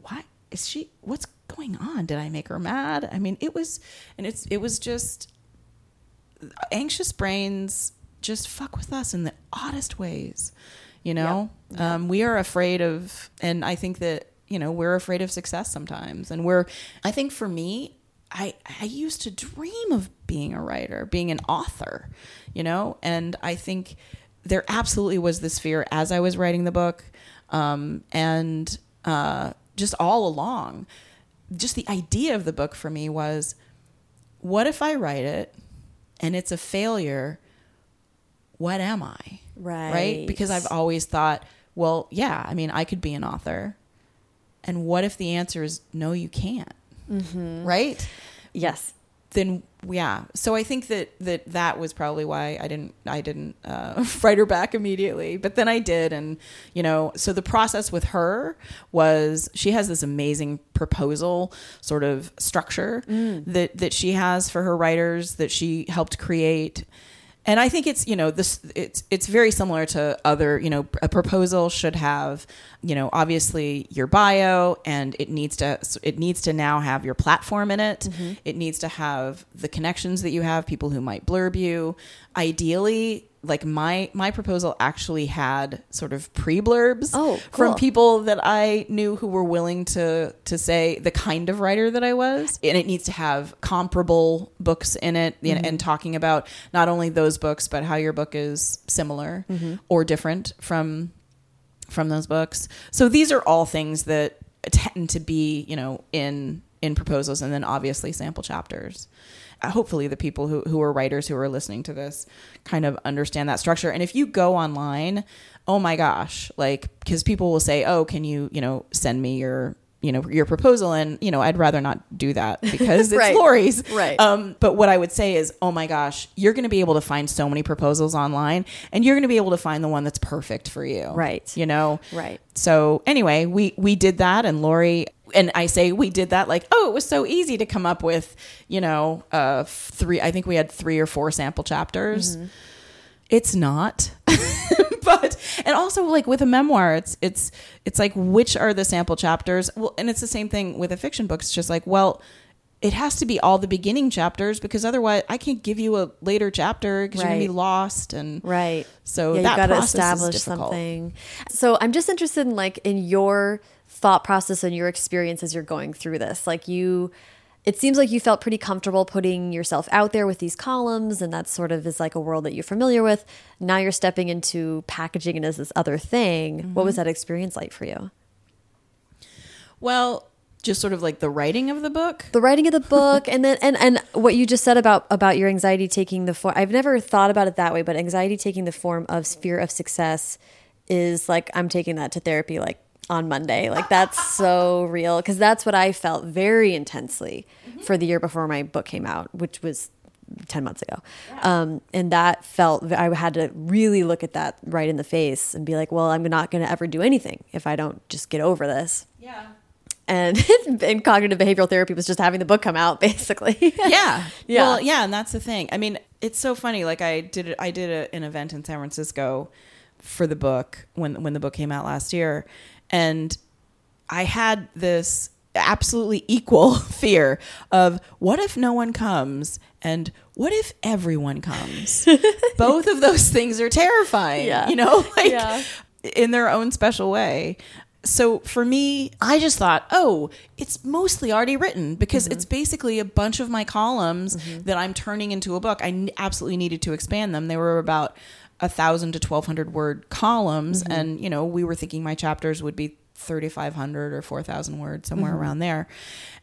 what is she, what's going on? Did I make her mad? I mean, it was, and it's, it was just, anxious brains just fuck with us in the oddest ways. You know, yep. Yep. Um, we are afraid of, and I think that you know we're afraid of success sometimes, and we're. I think for me, I I used to dream of being a writer, being an author, you know, and I think there absolutely was this fear as I was writing the book, um, and uh, just all along, just the idea of the book for me was, what if I write it and it's a failure, what am I? Right. Right? Because I've always thought, well, yeah, I mean, I could be an author. And what if the answer is no, you can't? Mm-hmm. Right? Yes. Then yeah. So I think that that that was probably why I didn't I didn't uh, write her back immediately. But then I did, and you know, so the process with her was she has this amazing proposal sort of structure mm. that that she has for her writers that she helped create and I think it's you know this it's it's very similar to other you know a proposal should have you know obviously your bio and it needs to it needs to now have your platform in it mm-hmm. it needs to have the connections that you have people who might blurb you ideally like my my proposal actually had sort of pre-blurbs oh, cool. from people that I knew who were willing to to say the kind of writer that I was and it needs to have comparable books in it mm-hmm. and, and, talking about not only those books but how your book is similar mm-hmm. or different from from those books so these are all things that tend to be you know in in proposals and then obviously sample chapters hopefully the people who, who are writers who are listening to this kind of understand that structure. And if you go online, oh my gosh, like, because people will say, oh, can you, you know, send me your you know your proposal? And you know i'd rather not do that because it's right. laurie's. Right. Um, but what i would say is oh my gosh you're going to be able to find so many proposals online and you're going to be able to find the one that's perfect for you. Right. You know? Right. So anyway we we did that and laurie and I say we did that like, oh, it was so easy to come up with, you know, uh, three. I think we had three or four sample chapters. Mm-hmm. It's not, but and also like with a memoir, it's it's it's like which are the sample chapters? Well, and it's the same thing with a fiction book. It's just like, well, it has to be all the beginning chapters because otherwise I can't give you a later chapter because right. you're gonna be lost and right. So yeah, you got to establish something. So I'm just interested in like in your thought process and your experience as you're going through this? Like you it seems like you felt pretty comfortable putting yourself out there with these columns and that sort of is like a world that you're familiar with. Now you're stepping into packaging it as this other thing. Mm -hmm. What was mm-hmm. that experience like for you? Well, just sort of like the writing of the book the writing of the book and then and and what you just said about about your anxiety taking the form i've never thought about it that way but anxiety taking the form of fear of success is like i'm taking that to therapy like on Monday. Like that's so real because that's what I felt very intensely mm -hmm. for the year before my book came out, which was 10 months ago. Yeah. Um, and that felt, I had to really look at that right in the face and be like, well, I'm not going to ever do anything if I don't just get over this. Yeah. And, and cognitive behavioral therapy was just having the book come out basically. yeah. Yeah. Well, yeah. And that's the thing. I mean, it's so funny. Like I did, I did a, an event in San Francisco for the book when, when the book came out last year and I had this absolutely equal fear of what if no one comes and what if everyone comes? Both of those things are terrifying, Yeah. you know, like Yeah. in their own special way. So for me, I just thought, oh, it's mostly already written because Mm-hmm. it's basically a bunch of my columns that I'm turning into a book. I n- absolutely needed to expand them. They were about a thousand to twelve hundred word columns, Mm-hmm. and you know, we were thinking my chapters would be thirty five hundred or four thousand words, somewhere around there.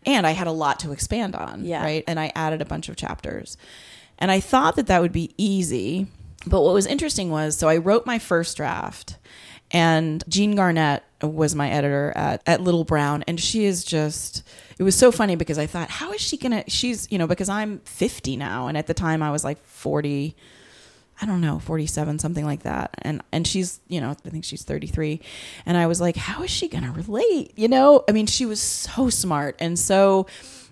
And I had a lot to expand on, Mm-hmm. Yeah. right? And I added a bunch of chapters, and I thought that that would be easy. But what was interesting was, so I wrote my first draft, and Jean Garnett was my editor at, at Little Brown, and she is just. It was so funny because I thought, how is she gonna? She's you know because I'm 50 now, and at the time I was like 40. I don't know, 47, something like that. And and she's, you know, I think she's 33. And I was like, how is she going to relate? You know, I mean, she was so smart and so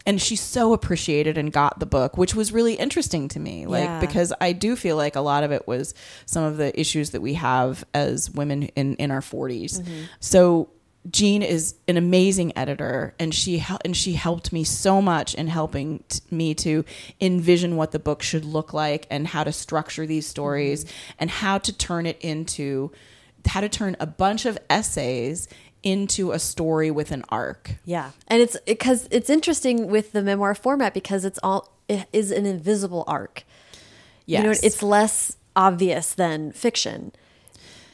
and she so appreciated and got the book, which was really interesting to me. Like Yeah. because I do feel like a lot of it was some of the issues that we have as women in in our 40s. Mm-hmm. So Jean is an amazing editor, and she hel- and she helped me so much in helping t- me to envision what the book should look like and how to structure these stories mm-hmm. and how to turn it into how to turn a bunch of essays into a story with an arc. Yeah. And it's because it's interesting with the memoir format because it's all it is an invisible arc. Yes. You know, it's less obvious than fiction.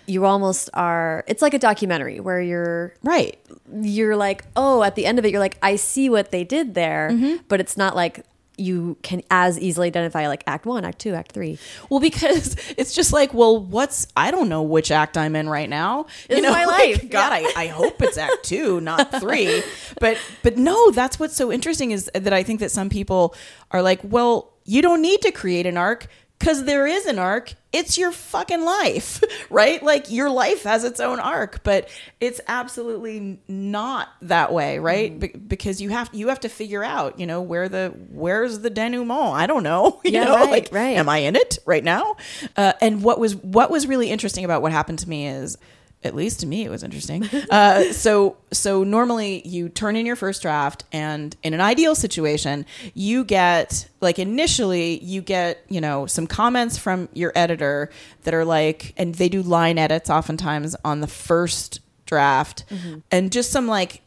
You almost are it's like a documentary where you're right. you're like, "Oh, at the end of it you're like, I see what they did there." Mm-hmm. But it's not like you can as easily identify like act 1, act 2, act 3. Well, because it's just like, well, what's I don't know which act I'm in right now. This is my like, life. God, I, I hope it's act two, not three. But but no, that's what's so interesting is that I think that some people are like, well, you don't need to create an arc because there is an arc. It's your fucking life, right? Like your life has its own arc, but it's absolutely not that way, right? Be- because you have you have to figure out, you know, where the where's the denouement? I don't know. You Yeah, know, right, like, right. am I in it right now? Uh, and what was what was really interesting about what happened to me is, at least to me, it was interesting. Uh, so so normally you turn in your first draft, and in an ideal situation, you get like initially you get you know some comments from your editor that are like, and they do line edits oftentimes on the first draft, and just some like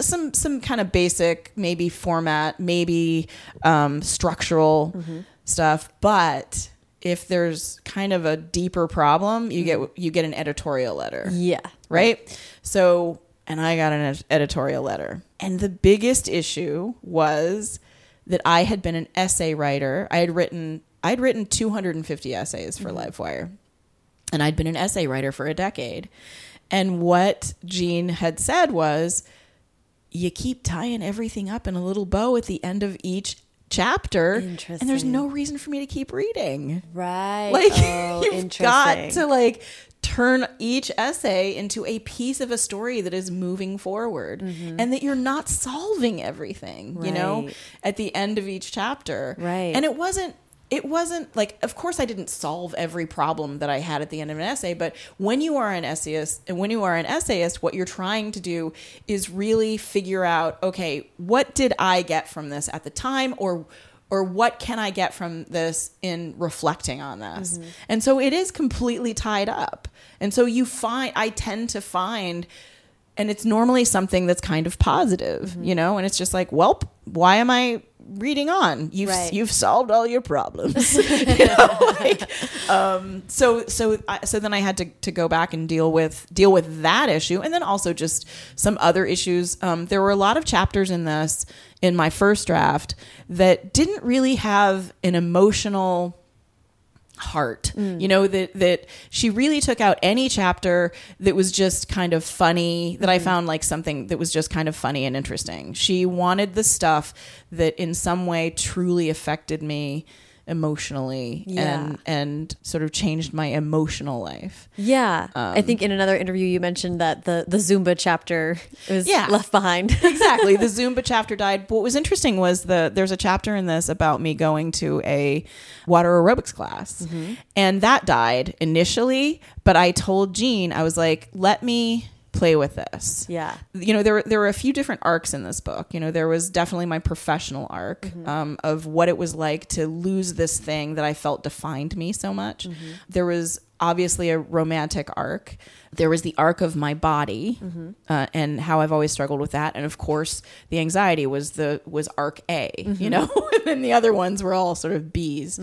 some some kind of basic maybe format maybe um, structural stuff but if there's kind of a deeper problem you get you get an editorial letter. Yeah. right? So and i got an editorial letter. And the biggest issue was that i had been an essay writer. I had written i'd written 250 essays for mm-hmm. live wire. And I'd been an essay writer for a decade. And what Jean had said was, you keep tying everything up in a little bow at the end of each chapter, and there's no reason for me to keep reading. Right. Like oh, you've got to like turn each essay into a piece of a story that is moving forward and that you're not solving everything, you know, Mm-hmm. At the end of each chapter. Right. And it wasn't it wasn't like of course I didn't solve every problem that I had at the end of an essay, but when you are an essayist and when you are an essayist, what you're trying to do is really figure out, okay, what did I get from this at the time or or what can I get from this in reflecting on this? Mm-hmm. And so it is completely tied up. And so you find I tend to find and it's normally something that's kind of positive, mm-hmm. you know, and it's just like, well, why am I reading on? You've Right. you've solved all your problems. you know, like, um, so so I, so then I had to, to go back and deal with deal with that issue, and then also just some other issues. Um, there were a lot of chapters in this in my first draft that didn't really have an emotional heart. Mm. You know that that she really took out any chapter that was just kind of funny that i mm. found like something that was just kind of funny and interesting. She wanted the stuff that in some way truly affected me emotionally Yeah. and and sort of changed my emotional life Yeah. I um, think in another interview you mentioned that the the Zumba chapter was Yeah. left behind. exactly. The Zumba chapter died. What was interesting was the there's a chapter in this about me going to a water aerobics class, mm-hmm. and that died initially. But I told Jean, I was like, let me play with this. Yeah. You know, there there were a few different arcs in this book. You know, there was definitely my professional arc Mm-hmm. um, of what it was like to lose this thing that I felt defined me so much. Mm-hmm. There was obviously a romantic arc. There was the arc of my body Mm-hmm. uh, and how I've always struggled with that, and of course, the anxiety was the was arc A. Mm-hmm. You know, and then the other ones were all sort of B's.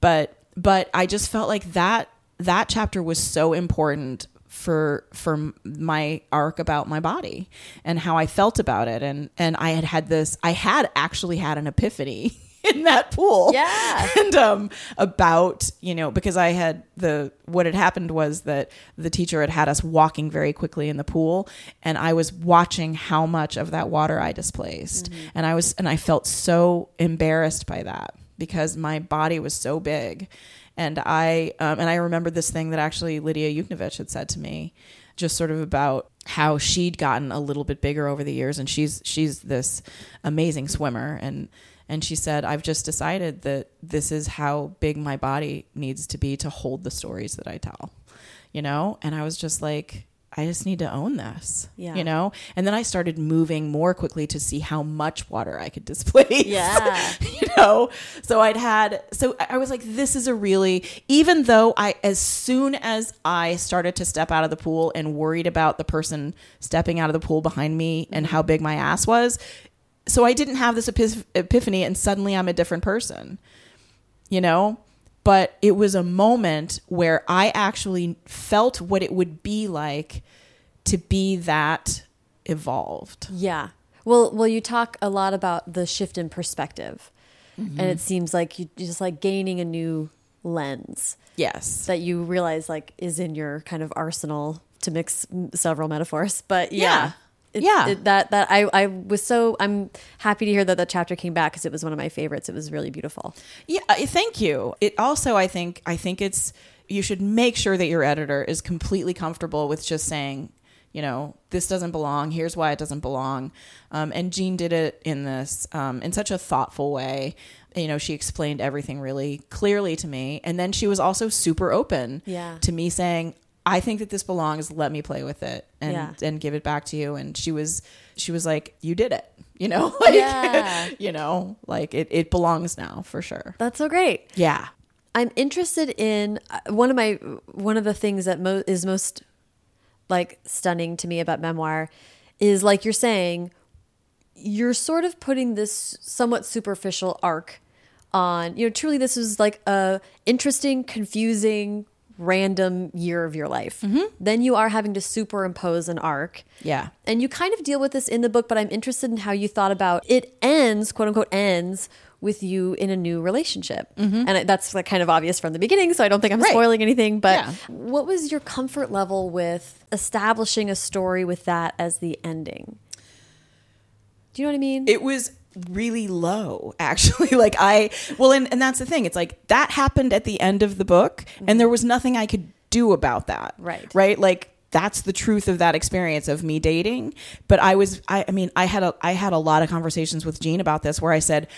But but I just felt like that that chapter was so important for for my arc about my body and how I felt about it. And and I had had this I had actually had an epiphany in that pool. Yeah. and um about you know because I had the what had happened was that the teacher had had us walking very quickly in the pool and I was watching how much of that water I displaced. And I was and I felt so embarrassed by that because my body was so big and I um, and I remember this thing that actually Lidia Yuknavitch had said to me just sort of about how she'd gotten a little bit bigger over the years. And she's she's this amazing swimmer. And and she said I've just decided that this is how big my body needs to be to hold the stories that I tell you know? And I was just like I just need to own this Yeah. you know and then I started moving more quickly to see how much water I could displace Yeah. you know so i'd had so i was like this is a really even though i as soon as i started to step out of the pool and worried about the person stepping out of the pool behind me and how mm-hmm. big my ass was so i didn't have this epiphany and suddenly i'm a different person you know but it was a moment where i actually felt what it would be like to be that evolved Yeah. Well, well, you talk a lot about the shift in perspective, and mm-hmm. it seems like you you're just like gaining a new lens yes that you realize like is in your kind of arsenal to mix several metaphors. But yeah. Yeah. It- Yeah. it- that that I I was so I'm happy to hear that that chapter came back because it was one of my favorites. It was really beautiful. Yeah, thank you. It also, I think, I think it's you should make sure that your editor is completely comfortable with just saying, you know, this doesn't belong. Here's why it doesn't belong. Um, and Jean did it in this um, in such a thoughtful way. You know, she explained everything really clearly to me, and then she was also super open Yeah. to me saying. I think that this belongs. Let me play with it and Yeah. and give it back to you. And she was she was like, "You did it," you know, like Yeah. you know, like it it belongs now for sure. That's so great. Yeah. I'm interested in uh, one of my one of the things that mo- is most like stunning to me about memoir is like you're saying you're sort of putting this somewhat superficial arc on you know truly this was like a interesting confusing random year of your life mm-hmm. then you are having to superimpose an arc Yeah. and you kind of deal with this in the book, but I'm interested in how you thought about it ends, quote unquote, ends with you in a new relationship. Mm-hmm. And that's like kind of obvious from the beginning, so I don't think I'm. Right. spoiling anything. But Yeah. what was your comfort level with establishing a story with that as the ending? Do you know what I mean? It was really low, actually. like I, well, and, and that's the thing. It's like that happened at the end of the book, and there was nothing I could do about that. Right. Right. Like that's the truth of that experience of me dating. But I was, I, I mean, I had a, I had a lot of conversations with Jean about this where I said,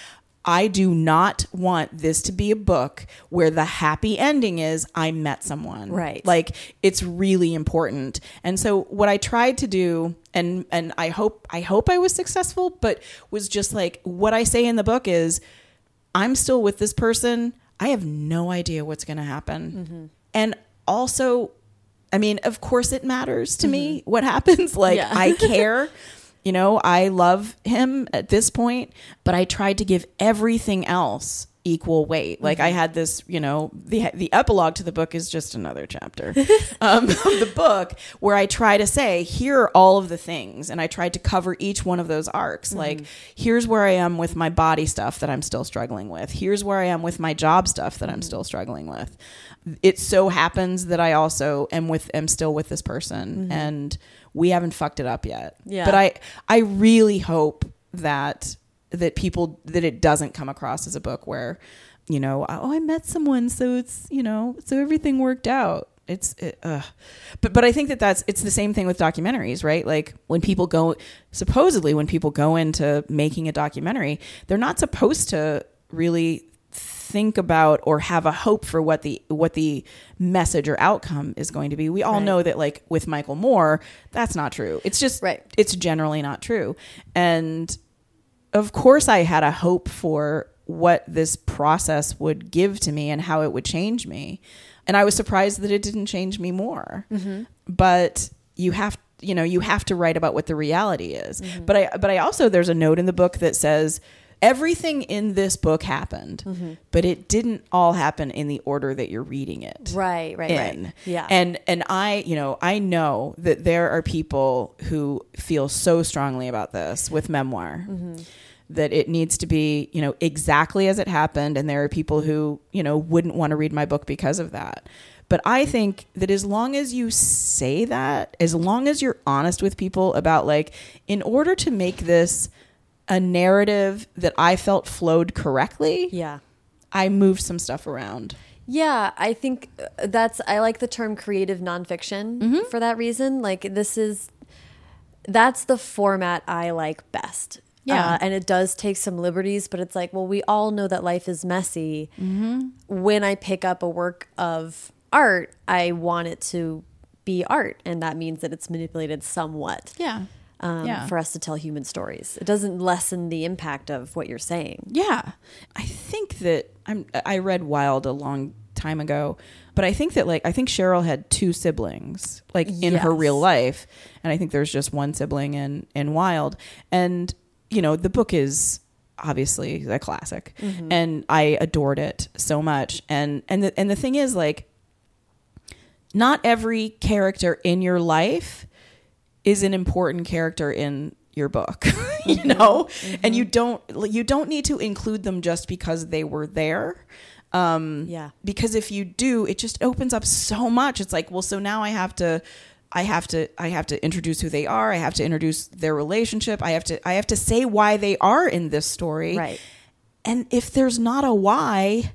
I do not want this to be a book where the happy ending is I met someone. Right. Like it's really important. And so what I tried to do and and I hope I hope I was successful, but was just like what I say in the book is I'm still with this person. I have no idea what's going to happen. Mm-hmm. And also I mean, of course it matters to me mm-hmm. what happens. Like Yeah. I care. You know, I love him at this point, but I tried to give everything else equal weight. Like I mm-hmm. had this, you know, the the epilogue to the book is just another chapter um, of the book where I try to say, here are all of the things, and I tried to cover each one of those arcs. Like, mm-hmm. here's where I am with my body stuff that I'm still struggling with. Here's where I am with my job stuff that I'm mm-hmm. still struggling with. It so happens that I also am with am still with this person, and we haven't fucked it up yet. Yeah. But I I really hope that that people that it doesn't come across as a book where you know oh I met someone so it's you know so everything worked out. It's it, uh. but but I think that that's it's the same thing with documentaries, right? Like when people go supposedly when people go into making a documentary, they're not supposed to really think about or have a hope for what the what the message or outcome is going to be. We all Right. know that like with Michael Moore, that's not true. It's just Right. it's generally not true. And of course I had a hope for what this process would give to me and how it would change me. And I was surprised that it didn't change me more. Mm-hmm. But you have you know, you have to write about what the reality is. Mm-hmm. But I but I also there's a note in the book that says everything in this book happened, but it didn't all happen in the order that you're reading it Right, right, in. right. Yeah. And and I, you know, I know that there are people who feel so strongly about this with memoir. Mm-hmm. That it needs to be, you know, exactly as it happened. And there are people who, you know, wouldn't want to read my book because of that. But I think that as long as you say that, as long as you're honest with people about, like, in order to make this a narrative that I felt flowed correctly, yeah. I moved some stuff around. Yeah, I think uh, that's I like the term creative nonfiction Mm-hmm. for that reason. Like this is that's the format I like best. Yeah. Uh, and it does take some liberties, but it's like, well, we all know that life is messy. Mm-hmm. When I pick up a work of art, I want it to be art, and that means that it's manipulated somewhat. Yeah. Um, Yeah. For us to tell human stories, it doesn't lessen the impact of what you're saying. Yeah. I think that I'm I read Wild a long time ago, but I think that like I think Cheryl had two siblings like in her real life and I think there's just one sibling in in Wild and you know the book is obviously a classic and I adored it so much and and the, and the thing is like not every character in your life is an important character in your book you know? And you don't you don't need to include them just because they were there. Um Yeah. because if you do it just opens up so much. It's like well so now i have to i have to i have to introduce who they are. I have to introduce their relationship. I have to i have to say why they are in this story. Right. and if there's not a why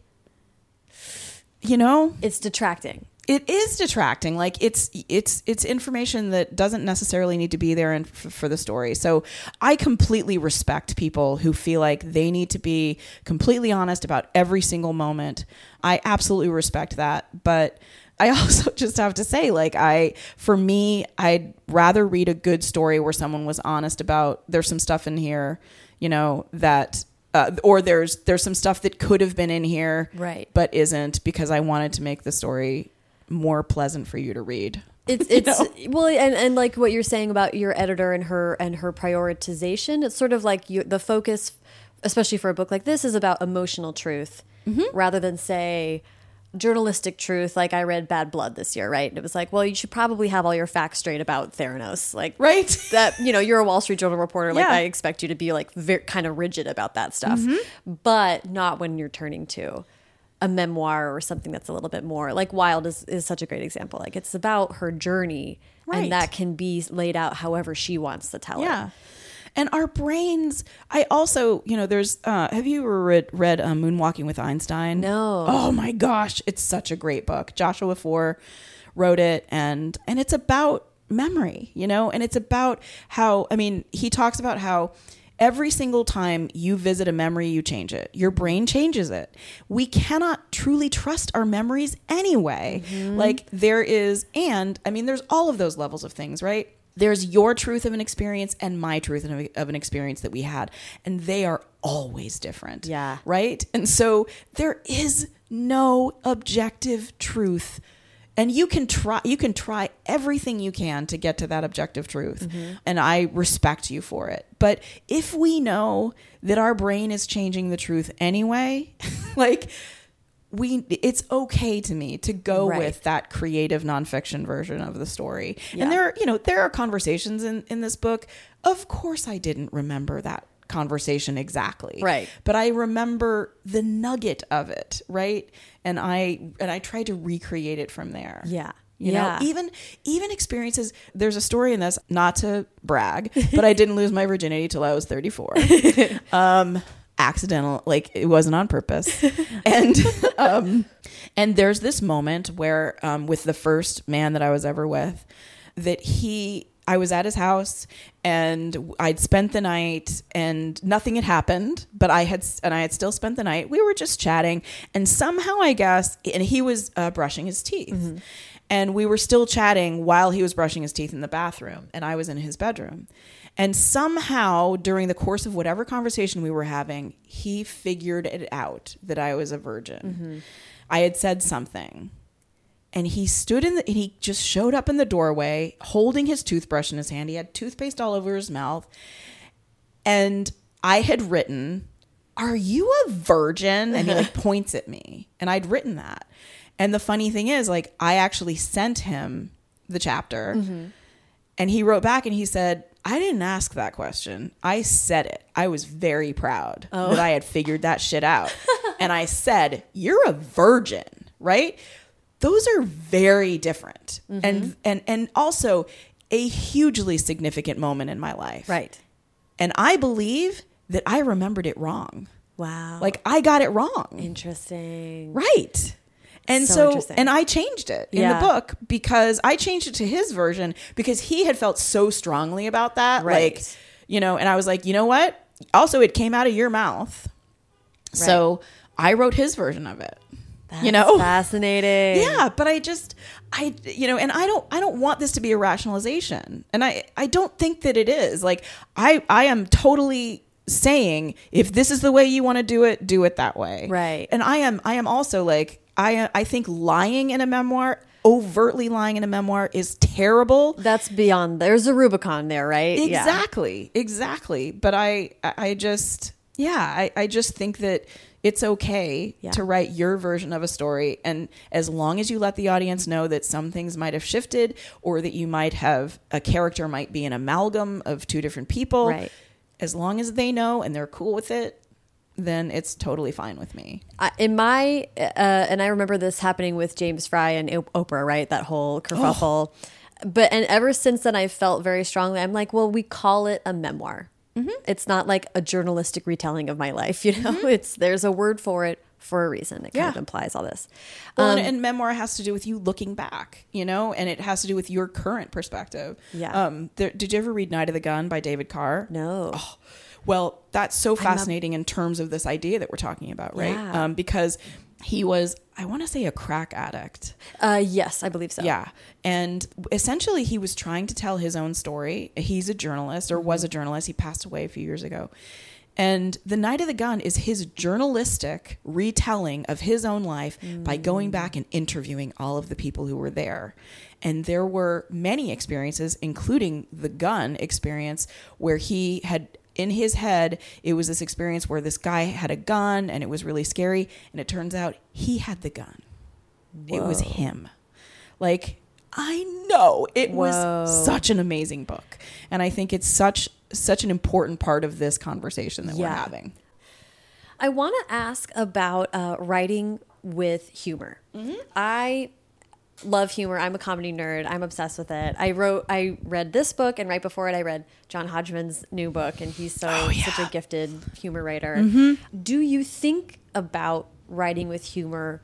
you know? It's detracting. It is detracting. Like it's it's it's information that doesn't necessarily need to be there and f- for the story. So i completely respect people who feel like they need to be completely honest about every single moment. I absolutely respect that. But i also just have to say like i for me i'd rather read a good story where someone was honest about there's some stuff in here you know that uh, or there's there's some stuff that could have been in here Right. but isn't because I wanted to make the story more pleasant for you to read. It's it's well, and, and like what you're saying about your editor and her and her prioritization. It's sort of like you, the focus, especially for a book like this, is about emotional truth rather than say journalistic truth. Like I read Bad Blood this year, right? And it was like, well, you should probably have all your facts straight about Theranos, like Right? that you know you're a wall street journal reporter like Yeah. i expect you to be like very, kind of rigid about that stuff Mm-hmm. but not when you're turning to a memoir or something that's a little bit more like wild is, is such a great example like it's about her journey Right. and that can be laid out however she wants to tell Yeah. it And our brains, I also, you know, there's, uh, have you ever read, read uh, Moonwalking with Einstein? No. Oh my gosh. It's such a great book. Joshua Foer wrote it and, and it's about memory, you know, and it's about how, I mean, he talks about how every single time you visit a memory, you change it. Your brain changes it. We cannot truly trust our memories anyway. Mm-hmm. Like there is, and I mean, there's all of those levels of things, right? There's your truth of an experience and my truth of of an experience that we had, and they are always different. Yeah. Right? And so there is no objective truth. And you can try you can try everything you can to get to that objective truth. Mm-hmm. And I respect you for it. But if we know that our brain is changing the truth anyway, like we it's okay to me to go Right. with that creative nonfiction version of the story. Yeah. And there are, you know, there are conversations in, in this book. Of course I didn't remember that conversation exactly. Right. But I remember the nugget of it, right? And I and I tried to recreate it from there. yeah You yeah know, even even experiences. There's a story in this, not to brag, but I didn't lose my virginity till I was 34. um, accidental, like it wasn't on purpose. And um, and there's this moment where, um, with the first man that I was ever with, that he I was at his house and I'd spent the night and nothing had happened, but I had and I had still spent the night. We were just chatting and somehow I guess and he was uh, brushing his teeth. And we were still chatting while he was brushing his teeth in the bathroom and I was in his bedroom. And somehow during the course of whatever conversation we were having, he figured it out that I was a virgin. I had said something and he stood in the and he just showed up in the doorway holding his toothbrush in his hand. He had toothpaste all over his mouth. And i had written are you a virgin? And he like points at me. And i'd written that. And the funny thing is like i actually sent him the chapter. Mm-hmm. And he wrote back and he said i didn't ask that question. I said it. I was very proud oh. that i had figured that shit out. And i said you're a virgin right those are very different. Mm-hmm. And and and also a hugely significant moment in my life. Right. and i believe that i remembered it wrong. Wow. like i got it wrong. Interesting. right. And So so, and i changed it in Yeah. the book because i changed it to his version because he had felt so strongly about that. Right. like you know and i was like you know what? Also it came out of your mouth. So i wrote his version of it you know fascinating. yeah but i just i you know and i don't i don't want this to be a rationalization and i i don't think that it is like i i am totally saying if this is the way you want to do it do it that way Right. and i am i am also like i i think lying in a memoir overtly lying in a memoir is terrible That's beyond. There's a Rubicon there, right? Yeah. Exactly, exactly. But I, I I just, yeah, I, I just think that it's okay Yeah. to write your version of a story, and as long as you let the audience know that some things might have shifted, or that you might have a character might be an amalgam of two different people, Right. as long as they know and they're cool with it, then it's totally fine with me. I- in my uh, and I remember this happening with James Frey and Oprah, right? That whole kerfuffle. But and ever since then, I felt very strongly. I'm like, well, we call it a memoir. It's not like a journalistic retelling of my life. You know, it's there's a word for it for a reason. It kind of implies all this. Well, Um, and, and memoir has to do with you looking back, you know, and it has to do with your current perspective. Yeah. Um, there, did you ever read Night of the Gun by David Carr? no, Oh, well, that's so fascinating in terms of this idea that we're talking about, right? Yeah. Um, because he was, I want to say, a crack addict. uh, yes, I believe so. Yeah. And essentially, he was trying to tell his own story. He's a journalist or was a journalist. He passed away a few years ago. And The Night of the Gun is his journalistic retelling of his own life by going back and interviewing all of the people who were there. And there were many experiences, including the gun experience, where he had in his head, it was this experience where this guy had a gun and it was really scary. And it turns out he had the gun, it was him. Like, I know it Whoa. was such an amazing book. And I think it's such such an important part of this conversation that we're having. I want to ask about uh, writing with humor. I love humor. I'm a comedy nerd. I'm obsessed with it. I wrote, I read this book, and right before it, I read John Hodgman's new book, and he's so Oh, yeah. such a gifted humor writer. Mm-hmm. Do you think about writing with humor,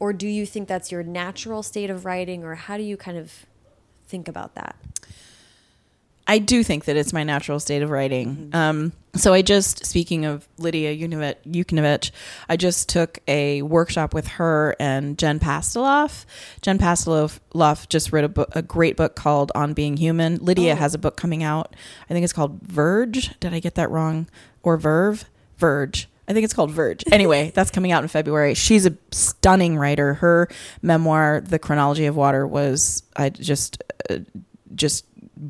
or do you think that's your natural state of writing, or how do you kind of think about that? I do think that it's my natural state of writing. Um, so I just, speaking of Lidia Yuknavitch, I just took a workshop with her and Jen Pastiloff. Jen Pastiloff just wrote a, book, a great book called On Being Human. Lidia Oh. has a book coming out. I think it's called Verge. Did I get that wrong? Or Verve? Verge. I think it's called Verge. Anyway, that's coming out in February. She's a stunning writer. Her memoir, The Chronology of Water, was I just uh, just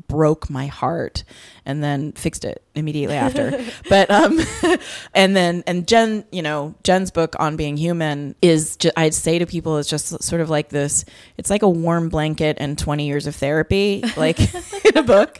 broke my heart and then fixed it immediately after. but um and then and Jen, you know, Jen's book on being human is ju- I'd say to people it's just sort of like this it's like a warm blanket and 20 years of therapy like in a book.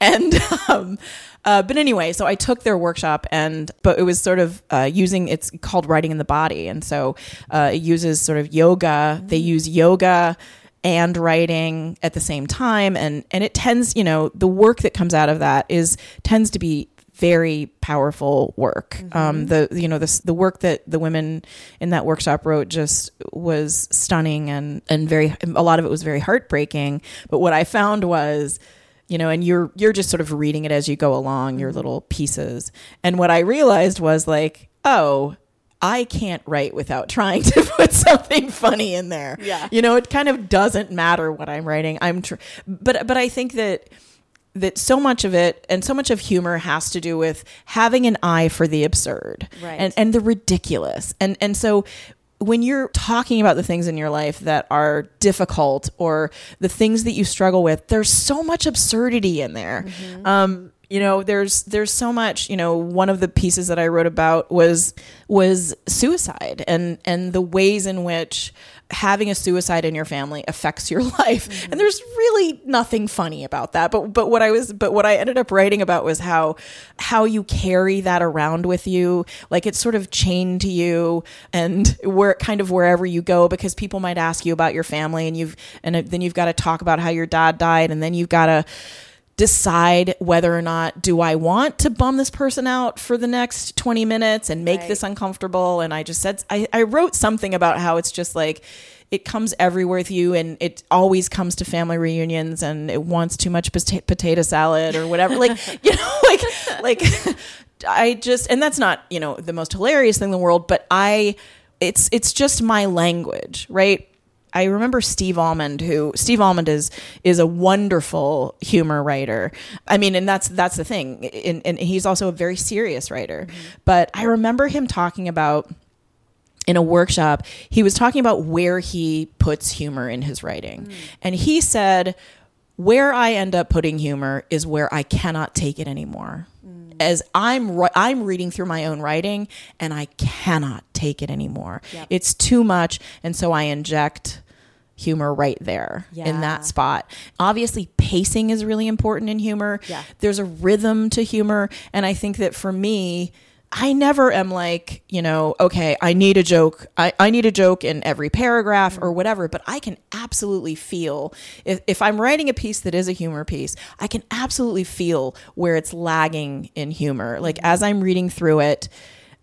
And um uh, but anyway, so I took their workshop, and but it was sort of uh, using it's called writing in the body, and so uh, it uses sort of yoga. They use yoga and writing at the same time, and and it tends, you know, the work that comes out of that is tends to be very powerful work. Um, the you know the the work that the women in that workshop wrote just was stunning and and very a lot of it was very heartbreaking. But what I found was you know, and you're you're just sort of reading it as you go along, your little pieces. And what I realized was like, oh, I can't write without trying to put something funny in there. Yeah. You know, it kind of doesn't matter what I'm writing. I'm tr- but but I think that that so much of it and so much of humor has to do with having an eye for the absurd Right. and and the ridiculous. And and so when you're talking about the things in your life that are difficult or the things that you struggle with, there's so much absurdity in there. Um, you know, there's there's so much. You know, one of the pieces that I wrote about was was suicide and and the ways in which having a suicide in your family affects your life. Mm-hmm. And there's really nothing funny about that. But but what I was but what I ended up writing about was how how you carry that around with you. Like it's sort of chained to you and where kind of wherever you go because people might ask you about your family and you've and then you've got to talk about how your dad died and then you've got to decide whether or not do I want to bum this person out for the next 20 minutes and make Right. this uncomfortable? And I just said I, I wrote something about how it's just like it comes everywhere with you and it always comes to family reunions and it wants too much pota- potato salad or whatever. Like you know like like I just and that's not you know the most hilarious thing in the world but I it's it's just my language right I remember Steve Almond, who Steve Almond is is a wonderful humor writer. I mean, and that's that's the thing, and, and he's also a very serious writer. Mm-hmm. But I remember him talking about in a workshop, he was talking about where he puts humor in his writing, mm. and he said, "Where I end up putting humor is where I cannot take it anymore." Mm. As I'm I'm reading through my own writing and I cannot take it anymore. Yep. It's too much, and so I inject humor right there in that spot. Obviously, pacing is really important in humor. Yeah. There's a rhythm to humor. And I think that for me, I never am like, you know, okay, I need a joke. I, I need a joke in every paragraph or whatever, but I can absolutely feel if, if I'm writing a piece that is a humor piece, I can absolutely feel where it's lagging in humor. Like as I'm reading through it,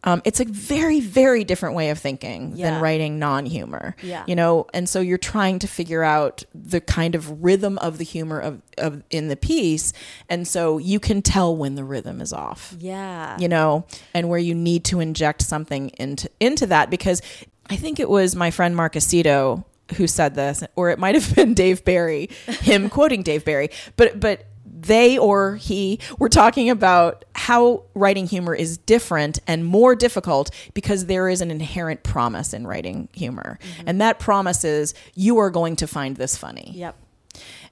um, it's a very, very different way of thinking Yeah. than writing non humor. Yeah. You know, and so you're trying to figure out the kind of rhythm of the humor of, of in the piece. And so you can tell when the rhythm is off Yeah. you know, and where you need to inject something into into that because I think it was my friend Mark Aceto who said this, or it might have been Dave Barry, him quoting Dave Barry, but but they or he were talking about how writing humor is different and more difficult because there is an inherent promise in writing humor. Mm-hmm. And that promise is you are going to find this funny Yep.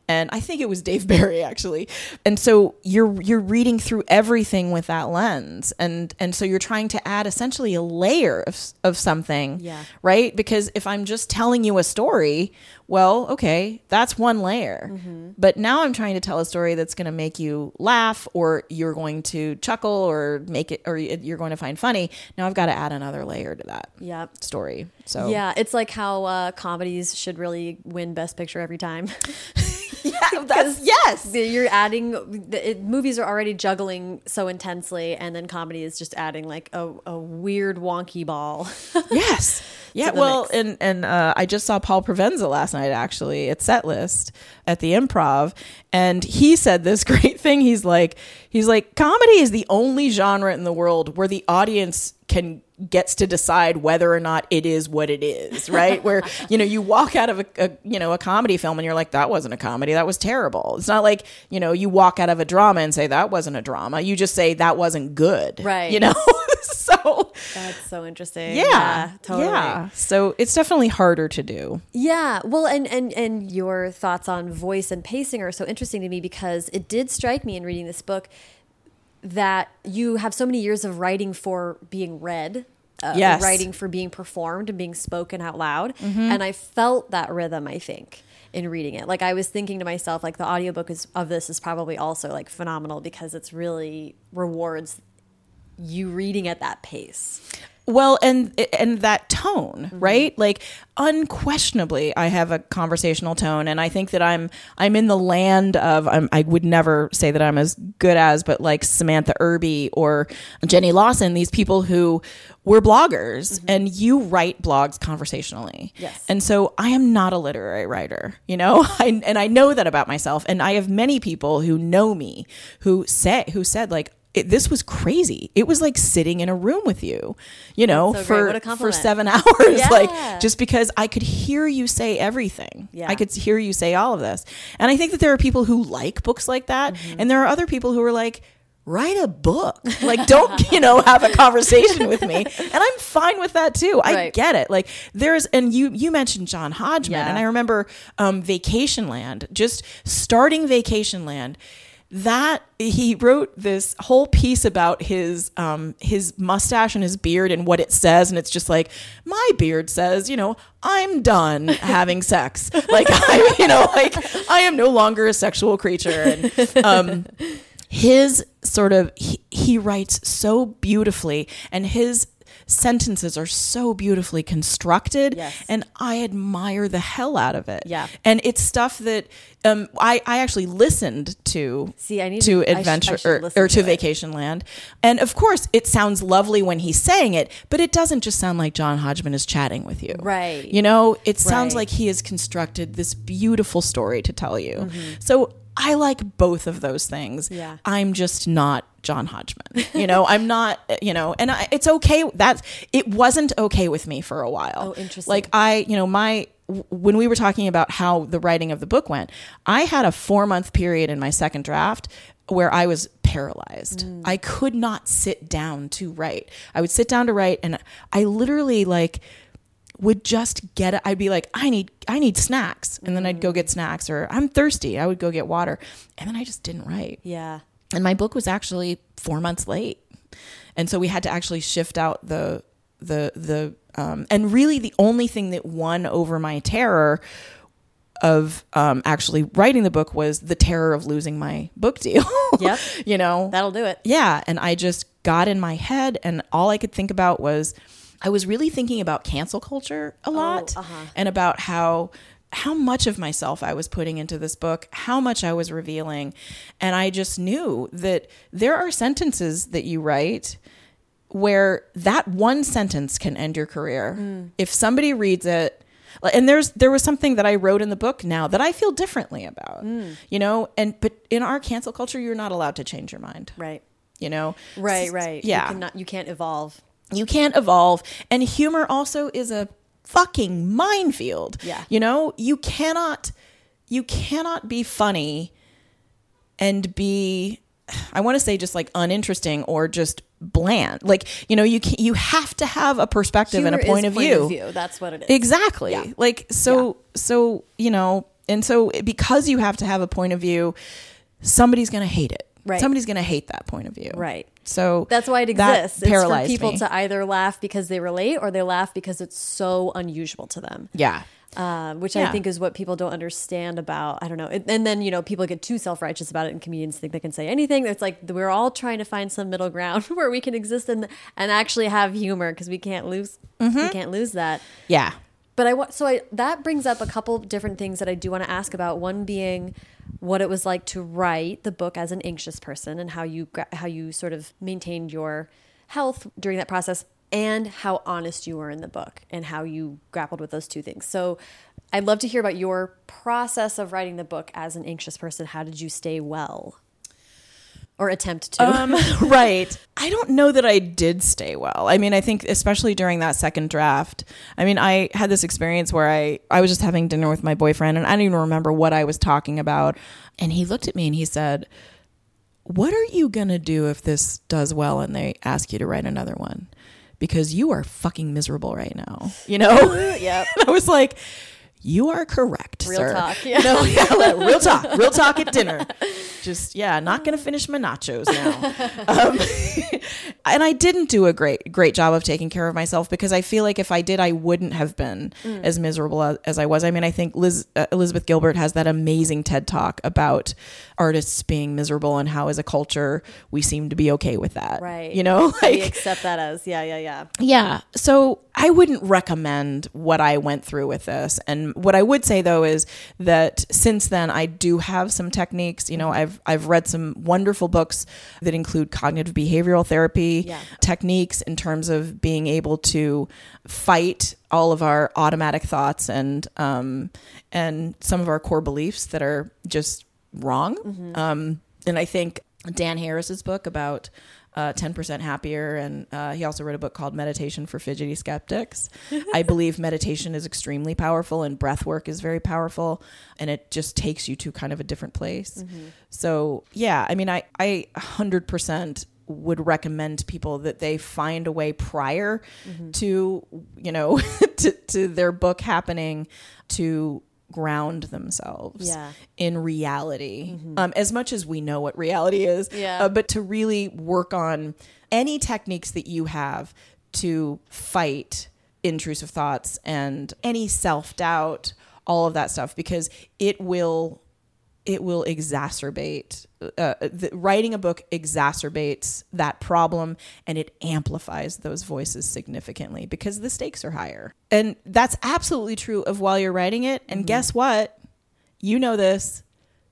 And I think it was Dave Barry actually. And so you're you're reading through everything with that lens, and and so you're trying to add essentially a layer of of something, Yeah. right? Because if I'm just telling you a story, well, okay, that's one layer. Mm-hmm. But now I'm trying to tell a story that's going to make you laugh, or you're going to chuckle, or make it, or you're going to find funny. Now I've got to add another layer to that Yep. story. So Yeah, it's like how uh, comedies should really win Best Picture every time. yeah, that's yes. You're adding the, it, movies are already juggling so intensely, and then comedy is just adding like a, a weird wonky ball. Yes. Yeah. Well, mix. and and uh, I just saw Paul Provenza last night actually at Set List at the Improv, and he said this great thing. He's like, he's like, comedy is the only genre in the world where the audience can gets to decide whether or not it is what it is right where you know you walk out of a, a you know a comedy film and you're like that wasn't a comedy that was terrible it's not like you know you walk out of a drama and say that wasn't a drama you just say that wasn't good Right. you know so That's so interesting. yeah, totally. Yeah. So it's definitely harder to do. Yeah, well, and and and your thoughts on voice and pacing are so interesting to me because it did strike me in reading this book that you have so many years of writing for being read, uh, Yes. writing for being performed and being spoken out loud, and I felt that rhythm. I think in reading it, like I was thinking to myself, like the audiobook is of this is probably also like phenomenal because it's really rewards you reading at that pace. Well, and and that tone, mm-hmm. right? Like unquestionably, I have a conversational tone, and I think that I'm I'm in the land of I'm, I would never say that I'm as good as, but like Samantha Irby or Jenny Lawson, these people who were bloggers, mm-hmm. and you write blogs conversationally. Yes. and so I am not a literary writer, you know, I, and I know that about myself, and I have many people who know me who say who said like. It, this was crazy. It was like sitting in a room with you, you know, so for for seven hours. Yeah. Like just because I could hear you say everything. Yeah. I could hear you say all of this. And I think that there are people who like books like that. Mm-hmm. And there are other people who are like, write a book. Like, don't, you know, have a conversation with me. And I'm fine with that too. I Right. get it. Like there's, and you, you mentioned John Hodgman. Yeah. And I remember um, Vacation Land, just starting Vacation Land that he wrote this whole piece about his um his mustache and his beard and what it says. And it's just like my beard says you know i'm done having sex. Like i you know like i am no longer a sexual creature. And um his sort of he, he writes so beautifully. And his sentences are so beautifully constructed Yes. and i admire the hell out of it Yeah. and it's stuff that um, I, I actually listened to See, I need to to- I sh- I adventure or, or to to vacation land and of course it sounds lovely when he's saying it but it doesn't just sound like john hodgman is chatting with you Right. you know it sounds Right. like he has constructed this beautiful story to tell you Mm-hmm. so i like both of those things Yeah. i'm just not john hodgman you know i'm not you know and I, it's okay That's, it wasn't okay with me for a while Oh, interesting. like I, you know, my when we were talking about how the writing of the book went, I had a 4-month period in my second draft where I was paralyzed. Mm. I could not sit down to write. I would sit down to write and I literally like would just get it. I'd be like, I need I need snacks. And then I'd go get snacks or I'm thirsty. I would go get water. And then I just didn't write Yeah. and my book was actually four months late and so we had to actually shift out the the the um, and really the only thing that won over my terror of um, actually writing the book was the terror of losing my book deal Yep. you know That'll do it. yeah and i just got in my head and all i could think about was i was really thinking about cancel culture a lot uh-huh. and about how how much of myself i was putting into this book how much i was revealing and i just knew that there are sentences that you write where that one sentence can end your career if somebody reads it and there's there was something that I wrote in the book now that I feel differently about, you know. And but in our cancel culture, you're not allowed to change your mind, Right. you know. Right, right. Yeah, You, cannot, you can't evolve. You can't evolve and humor also is a fucking minefield Yeah. you know you cannot you cannot be funny and be i want to say just like uninteresting or just bland like you know you can, you have to have a perspective and a Humor point, is of, view. view. That's what it is. exactly Yeah. like so so you know and so because you have to have a point of view somebody's going to hate it Right. somebody's going to hate that point of view Right. so That's why it exists. It's for people me. to either laugh because they relate or they laugh because it's so unusual to them. yeah uh, which Yeah. I think is what people don't understand about. I don't know. And then, you know, people get too self righteous about it, and comedians think they can say anything. It's like we're all trying to find some middle ground where we can exist and and actually have humor because we can't lose Mm-hmm. we can't lose that. yeah But I want so I that brings up a couple different things that I do want to ask about. One being what it was like to write the book as an anxious person and how you how you sort of maintained your health during that process and how honest you were in the book and how you grappled with those two things. So I'd love to hear about your process of writing the book as an anxious person. How did you stay well? Or attempt to. Um, right. I don't know that I did stay well. I mean, I think especially during that second draft. I mean, I had this experience where I I was just having dinner with my boyfriend and I don't even remember what I was talking about, and he looked at me and he said, "What are you going to do if this does well and they ask you to write another one?" Because you are fucking miserable right now. You know? yep. I was like, "You are correct, Real sir." talk, yeah. Know, yeah, real talk, real talk at dinner. just yeah, not gonna finish my nachos now. um, and I didn't do a great great job of taking care of myself because I feel like if I did, I wouldn't have been mm. as miserable as, as, I was. I mean, I think Liz, uh, Elizabeth Gilbert has that amazing TED talk about artists being miserable and how, as a culture, we seem to be okay with that. Right. You know, like we accept that as yeah, yeah, yeah. Yeah. So I wouldn't recommend what I went through with this. And what I would say though is that since then I do have some techniques. You know, I've I've read some wonderful books that include cognitive behavioral therapy yeah. techniques in terms of being able to fight all of our automatic thoughts and um, and some of our core beliefs that are just wrong. Mm-hmm. Um, and I think Dan Harris's book about uh, 10% happier. And uh, he also wrote a book called Meditation for Fidgety Skeptics. I believe meditation is extremely powerful and breath work is very powerful and it just takes you to kind of a different place. Mm-hmm. So, yeah, I mean, I, I 100% would recommend people that they find a way prior mm-hmm. to, you know, to, to their book happening to ground themselves yeah. in reality mm-hmm. um, as much as we know what reality is yeah. uh, but to really work on any techniques that you have to fight intrusive thoughts and any self-doubt all of that stuff because it will it will exacerbate uh, the, writing a book exacerbates that problem and it amplifies those voices significantly because the stakes are higher and that's absolutely true of while you're writing it and mm-hmm. guess what you know this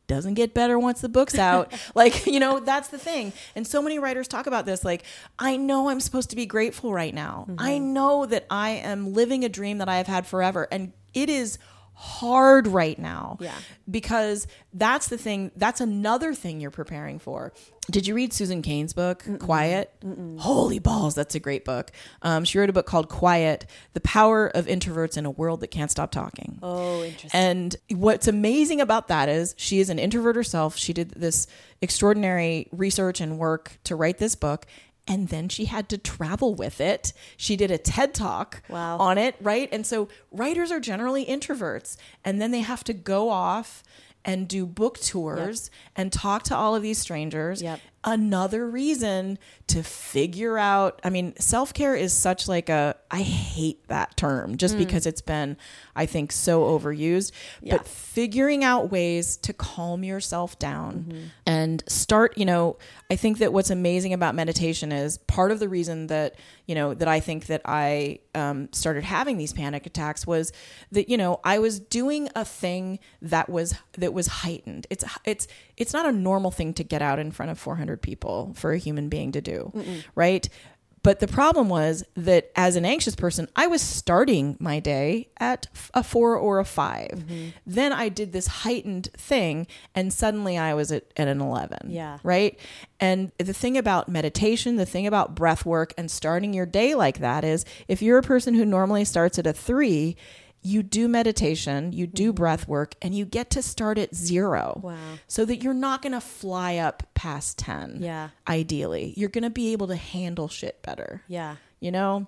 doesn't get better once the book's out. like, you know, that's the thing. And so many writers talk about this. Like, I know I'm supposed to be grateful right now. Mm-hmm. I know that I am living a dream that I have had forever. And it is hard right now. Yeah. Because that's the thing, that's another thing you're preparing for. Did you read Susan Cain's book, Mm-mm. Quiet? Mm-mm. Holy balls, that's a great book. Um, she wrote a book called Quiet The Power of Introverts in a World That Can't Stop Talking. Oh, interesting. And what's amazing about that is she is an introvert herself. She did this extraordinary research and work to write this book and then she had to travel with it. She did a TED talk wow. on it, right? And so writers are generally introverts, and then they have to go off and do book tours yep. and talk to all of these strangers. Yep. Another reason to figure out, I mean, self-care is such like a I hate that term just mm. because it's been I think so overused, yeah. but figuring out ways to calm yourself down mm-hmm. and start, you know, I think that what's amazing about meditation is part of the reason that, you know, that I think that I um, started having these panic attacks was that, you know, I was doing a thing that was that was heightened. It's it's it's not a normal thing to get out in front of 400 people for a human being to do, Mm-mm. right? But the problem was that as an anxious person, I was starting my day at a four or a 5 mm-hmm. Then I did this heightened thing, and suddenly I was at, at an 11. Yeah. Right. And the thing about meditation, the thing about breath work and starting your day like that is if you're a person who normally starts at a three, you do meditation, you do mm-hmm. breath work, and you get to start at zero. Wow. So that you're not going to fly up past 10. Yeah. Ideally, you're going to be able to handle shit better. Yeah. You know?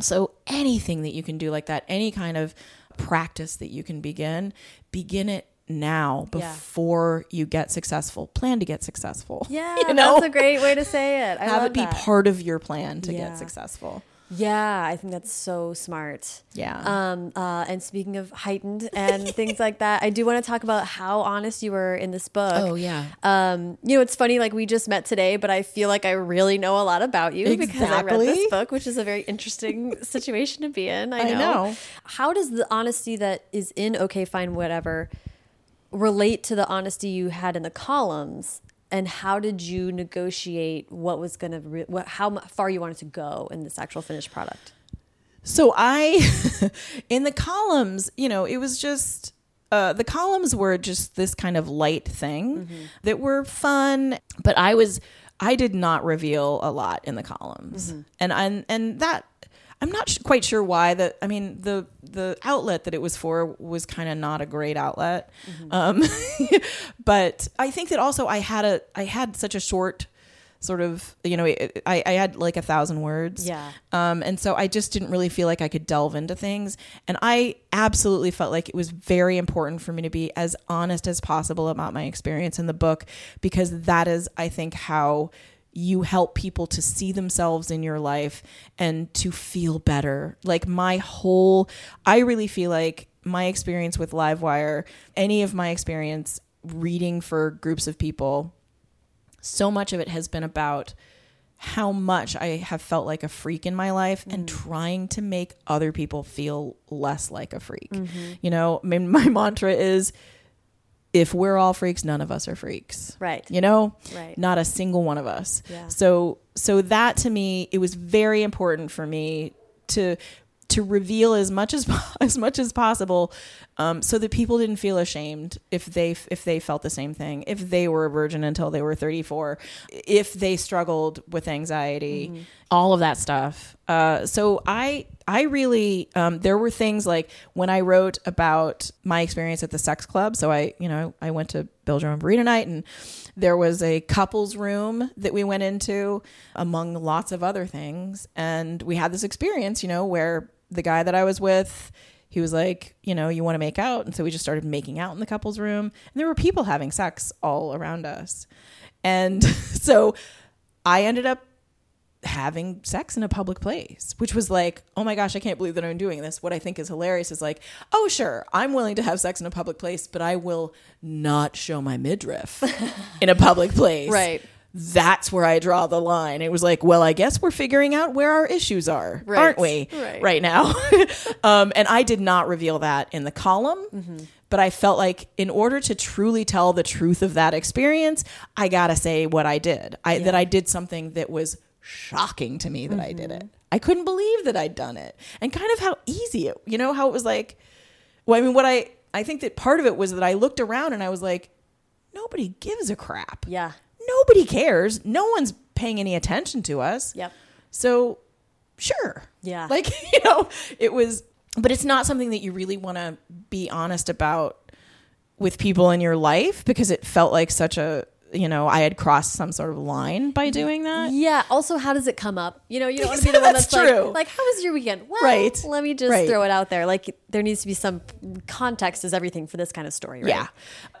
So anything that you can do like that, any kind of practice that you can begin, begin it now before yeah. you get successful. Plan to get successful. Yeah, you know? that's a great way to say it. I Have it be that. part of your plan to yeah. get successful. Yeah, I think that's so smart. Yeah. Um, uh, and speaking of heightened and things like that, I do want to talk about how honest you were in this book. Oh yeah. Um, you know, it's funny, like we just met today, but I feel like I really know a lot about you exactly. because I read this book, which is a very interesting situation to be in. I know. I know. How does the honesty that is in Okay Fine Whatever relate to the honesty you had in the columns? And how did you negotiate what was going to how far you wanted to go in this actual finished product so i in the columns you know it was just uh, the columns were just this kind of light thing mm-hmm. that were fun but i was i did not reveal a lot in the columns mm-hmm. and and and that I'm not sh- quite sure why. That I mean, the the outlet that it was for was kind of not a great outlet. Mm-hmm. Um, but I think that also I had a I had such a short sort of you know I, I had like a thousand words Yeah. um, and so I just didn't really feel like I could delve into things. And I absolutely felt like it was very important for me to be as honest as possible about my experience in the book because that is, I think, how you help people to see themselves in your life and to feel better. Like my whole, I really feel like my experience with Live Wire, any of my experience reading for groups of people, so much of it has been about how much I have felt like a freak in my life and mm-hmm. trying to make other people feel less like a freak. Mm-hmm. You know, I mean, my mantra is if we're all freaks, none of us are freaks. Right. You know? Right. Not a single one of us. Yeah. So so that to me it was very important for me to to reveal as much as as much as possible um, so that people didn't feel ashamed if they if they felt the same thing. If they were a virgin until they were 34 if they struggled with anxiety all of that stuff. Uh, so i i really um, there were things like when i wrote about my experience at the sex club. So i you know i went to your own burrito night and there was a couples room that we went into among lots of other things. And we had this experience you know where the guy that i was with he was like you know you want to make out and so we just started making out in the couples room and there were people having sex all around us and so i ended up having sex in a public place, which was like, oh my gosh, I can't believe that I'm doing this. What I think is hilarious is like, oh, sure, I'm willing to have sex in a public place, but I will not show my midriff in a public place. Right. That's where I draw the line. It was like, well, I guess we're figuring out where our issues are, Right. aren't we? Right. now. um, and I did not reveal that in the column. Mm-hmm. But I felt like in order to truly tell the truth of that experience, I gotta say what I did. I that I did something that was shocking to me that I did it. I couldn't believe that I'd done it. And kind of how easy it, you know, how it was like well, I mean what I I think that part of it was that I looked around and I was like, nobody gives a crap. Yeah. Nobody cares. No one's paying any attention to us. Yep. So, sure. Yeah. Like, you know, it was, but it's not something that you really want to be honest about with people in your life because it felt like such a, you know, I had crossed some sort of line by doing that. Yeah. Also, how does it come up? You know, you don't want to be the one That's that's, true. like, like, how was your weekend? Well, Right. let me just Right. throw it out there. Like, there needs to be some context is everything for this kind of story, right? Yeah,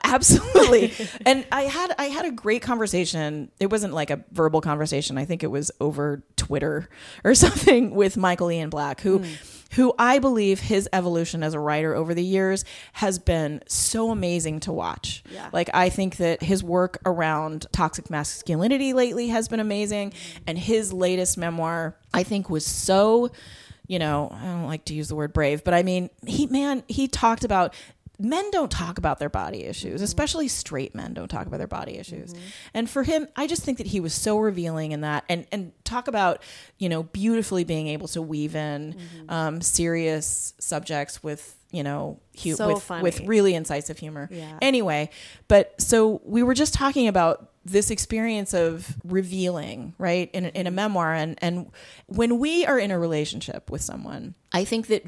absolutely. and I had I had a great conversation. It wasn't like a verbal conversation. I think it was over Twitter or something with Michael Ian Black, who hmm. Who I believe his evolution as a writer over the years has been so amazing to watch. Yeah. Like I think that his work around toxic masculinity lately has been amazing, and his latest memoir I think was so you know, I don't like to use the word brave, but I mean, he man, he talked about men don't talk about their body issues, mm-hmm. especially straight men don't talk about their body issues. Mm-hmm. And for him, I just think that he was so revealing in that and and talk about, you know, beautifully being able to weave in mm-hmm. um, serious subjects with you know, hu- So with funny. with really incisive humor. Yeah. Anyway, but so we were just talking about this experience of revealing, right, in, in a memoir. And, and when we are in a relationship with someone, I think that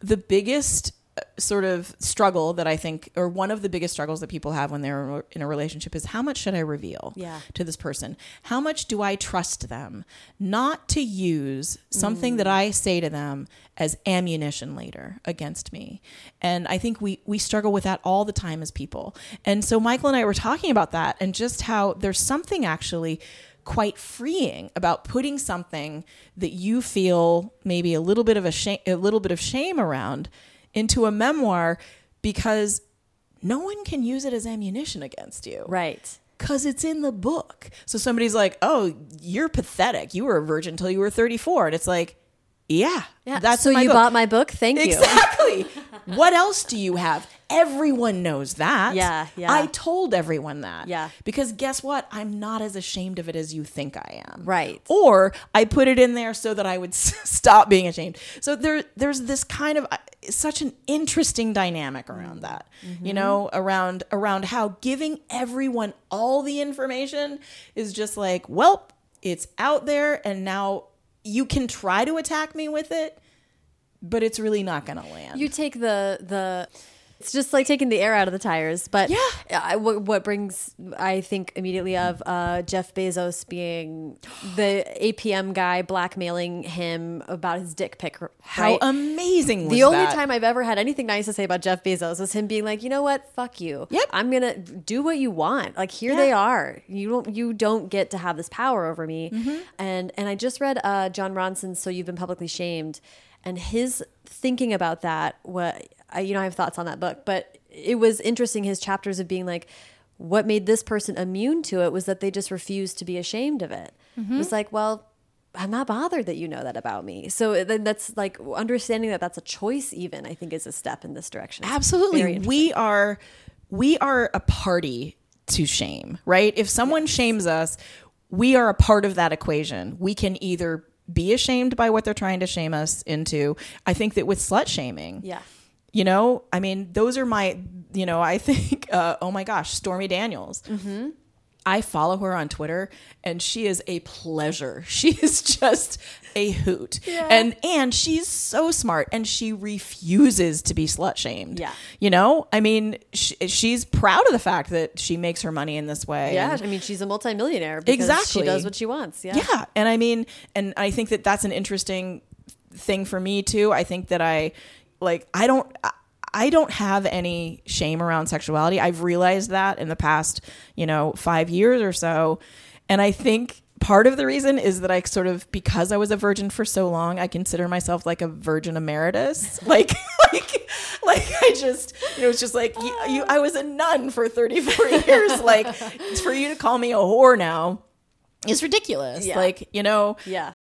the biggest sort of struggle that I think, or one of the biggest struggles that people have when they're in a relationship is how much should I reveal Yeah. to this person? How much do I trust them not to use something that mm. I say to them as ammunition later against me? And I think we we struggle with that all the time as people. And so Michael and I were talking about that and just how there's something actually quite freeing about putting something that you feel maybe a little bit of a shame a little bit of shame around into a memoir because no one can use it as ammunition against you Right. because it's in the book. So somebody's like, "Oh, you're pathetic. You were a virgin until you were 34," and it's like, "Yeah, Yeah. that's so you book. bought my book. Thank you. exactly." what else do you have? Everyone knows that. Yeah, yeah. I told everyone that. Yeah. because guess what? I'm not as ashamed of it as you think I am. Right. Or I put it in there so that I would stop being ashamed. So there, there's this kind of uh, such an interesting dynamic around that. Mm-hmm. You know, around around how giving everyone all the information is just like, well, it's out there, and now you can try to attack me with it, but it's really not going to land. You take the the It's just like taking the air out of the tires. But Yeah. I, what, what brings, I think, immediately of uh, Jeff Bezos being the APM guy blackmailing him about his dick pic. How amazing the only that? time I've ever had anything nice to say about Jeff Bezos was him being like, you know what, fuck you. Yep. I'm gonna do what you want. Like here Yeah. they are. You don't you don't get to have this power over me. Mm-hmm. And and I just read uh, Jon Ronson's "So You've Been Publicly Shamed," and his thinking about that. What I, you know, I have thoughts on that book, but it was interesting. His chapters of being like. What made this person immune to it was that they just refused to be ashamed of it. Mm-hmm. It was like, well, I'm not bothered that you know that about me. So then that's like understanding that that's a choice. Even I think is a step in this direction. Absolutely. We are we are a party to shame, right? If someone shames us, we are a part of that equation. We can either be ashamed by what they're trying to shame us into. I think that with slut shaming, Yeah. You know, I mean, those are my, you know, I think, uh, oh my gosh, Stormy Daniels. Mm-hmm. I follow her on Twitter, and she is a pleasure. She is just a hoot, and and she's so smart, and she refuses to be slut shamed. Yeah. you know, I mean, she, she's proud of the fact that she makes her money in this way. Yeah, and- I mean, she's a multimillionaire because Exactly. she does what she wants. Yeah. yeah and i mean and i think that that's an interesting thing for me too i think that i like i don't I- don't have any shame around sexuality. I've realized that in the past, you know, five years or so. And I think part of the reason is that I sort of, because I was a virgin for so long, I consider myself like a virgin emeritus. like, like, like I just, you know, it's just like, you, you, I was a nun for 34 years. Like, for you to call me a whore now is ridiculous. Yeah. Like, you know, Yeah.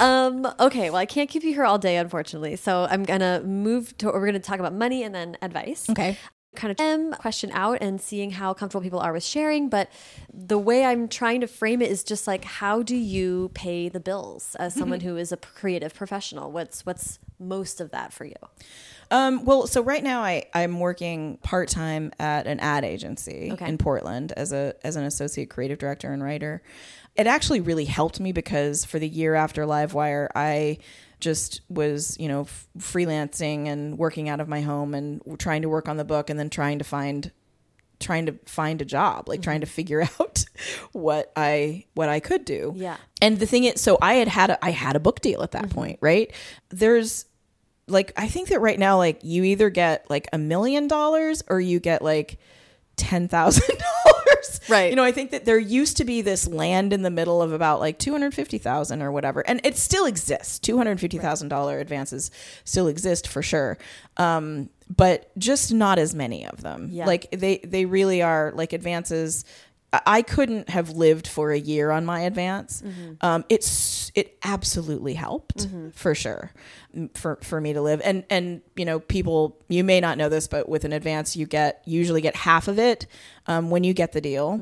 Um, okay, well, I can't keep you here all day, unfortunately. So I'm going to move to, we're going to talk about money and then advice. okay. Kind of um, question out and seeing how comfortable people are with sharing. But the way I'm trying to frame it is just like, how do you pay the bills as someone who is a creative professional? What's, what's most of that for you? Um, well, so right now I, I'm working part time at an ad agency Okay. in Portland as a as an associate creative director and writer. It actually really helped me because for the year after Live Wire, I just was you know f- freelancing and working out of my home and trying to work on the book and then trying to find trying to find a job like trying to mm-hmm. figure out what i what i could do. Yeah. and the thing is so i had had a, i had a book deal at that mm-hmm. point right? There's like i think that right now like you either get like a million dollars or you get like ten thousand dollars Right. you know i think that there used to be this land in the middle of about like 250000 or whatever and it still exists $250000 advances still exist for sure um, but just not as many of them Yeah. like they they really are like advances I- couldn't have lived for a year on my advance. Um, it's it absolutely helped for sure for for me to live. And and you know people you may not know this, but with an advance you get usually get half of it um, when you get the deal,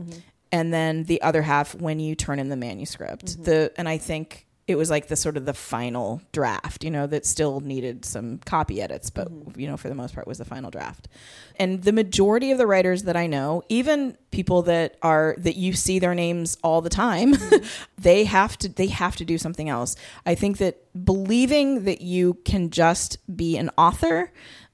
and then the other half when you turn in the manuscript. The and I think it was like the sort of the final draft, you know, that still needed some copy edits, but mm-hmm. you know, for the most part was the final draft. And the majority of the writers that I know, even people that are that you see their names all the time, mm-hmm. they have to they have to do something else. I think that believing that you can just be an author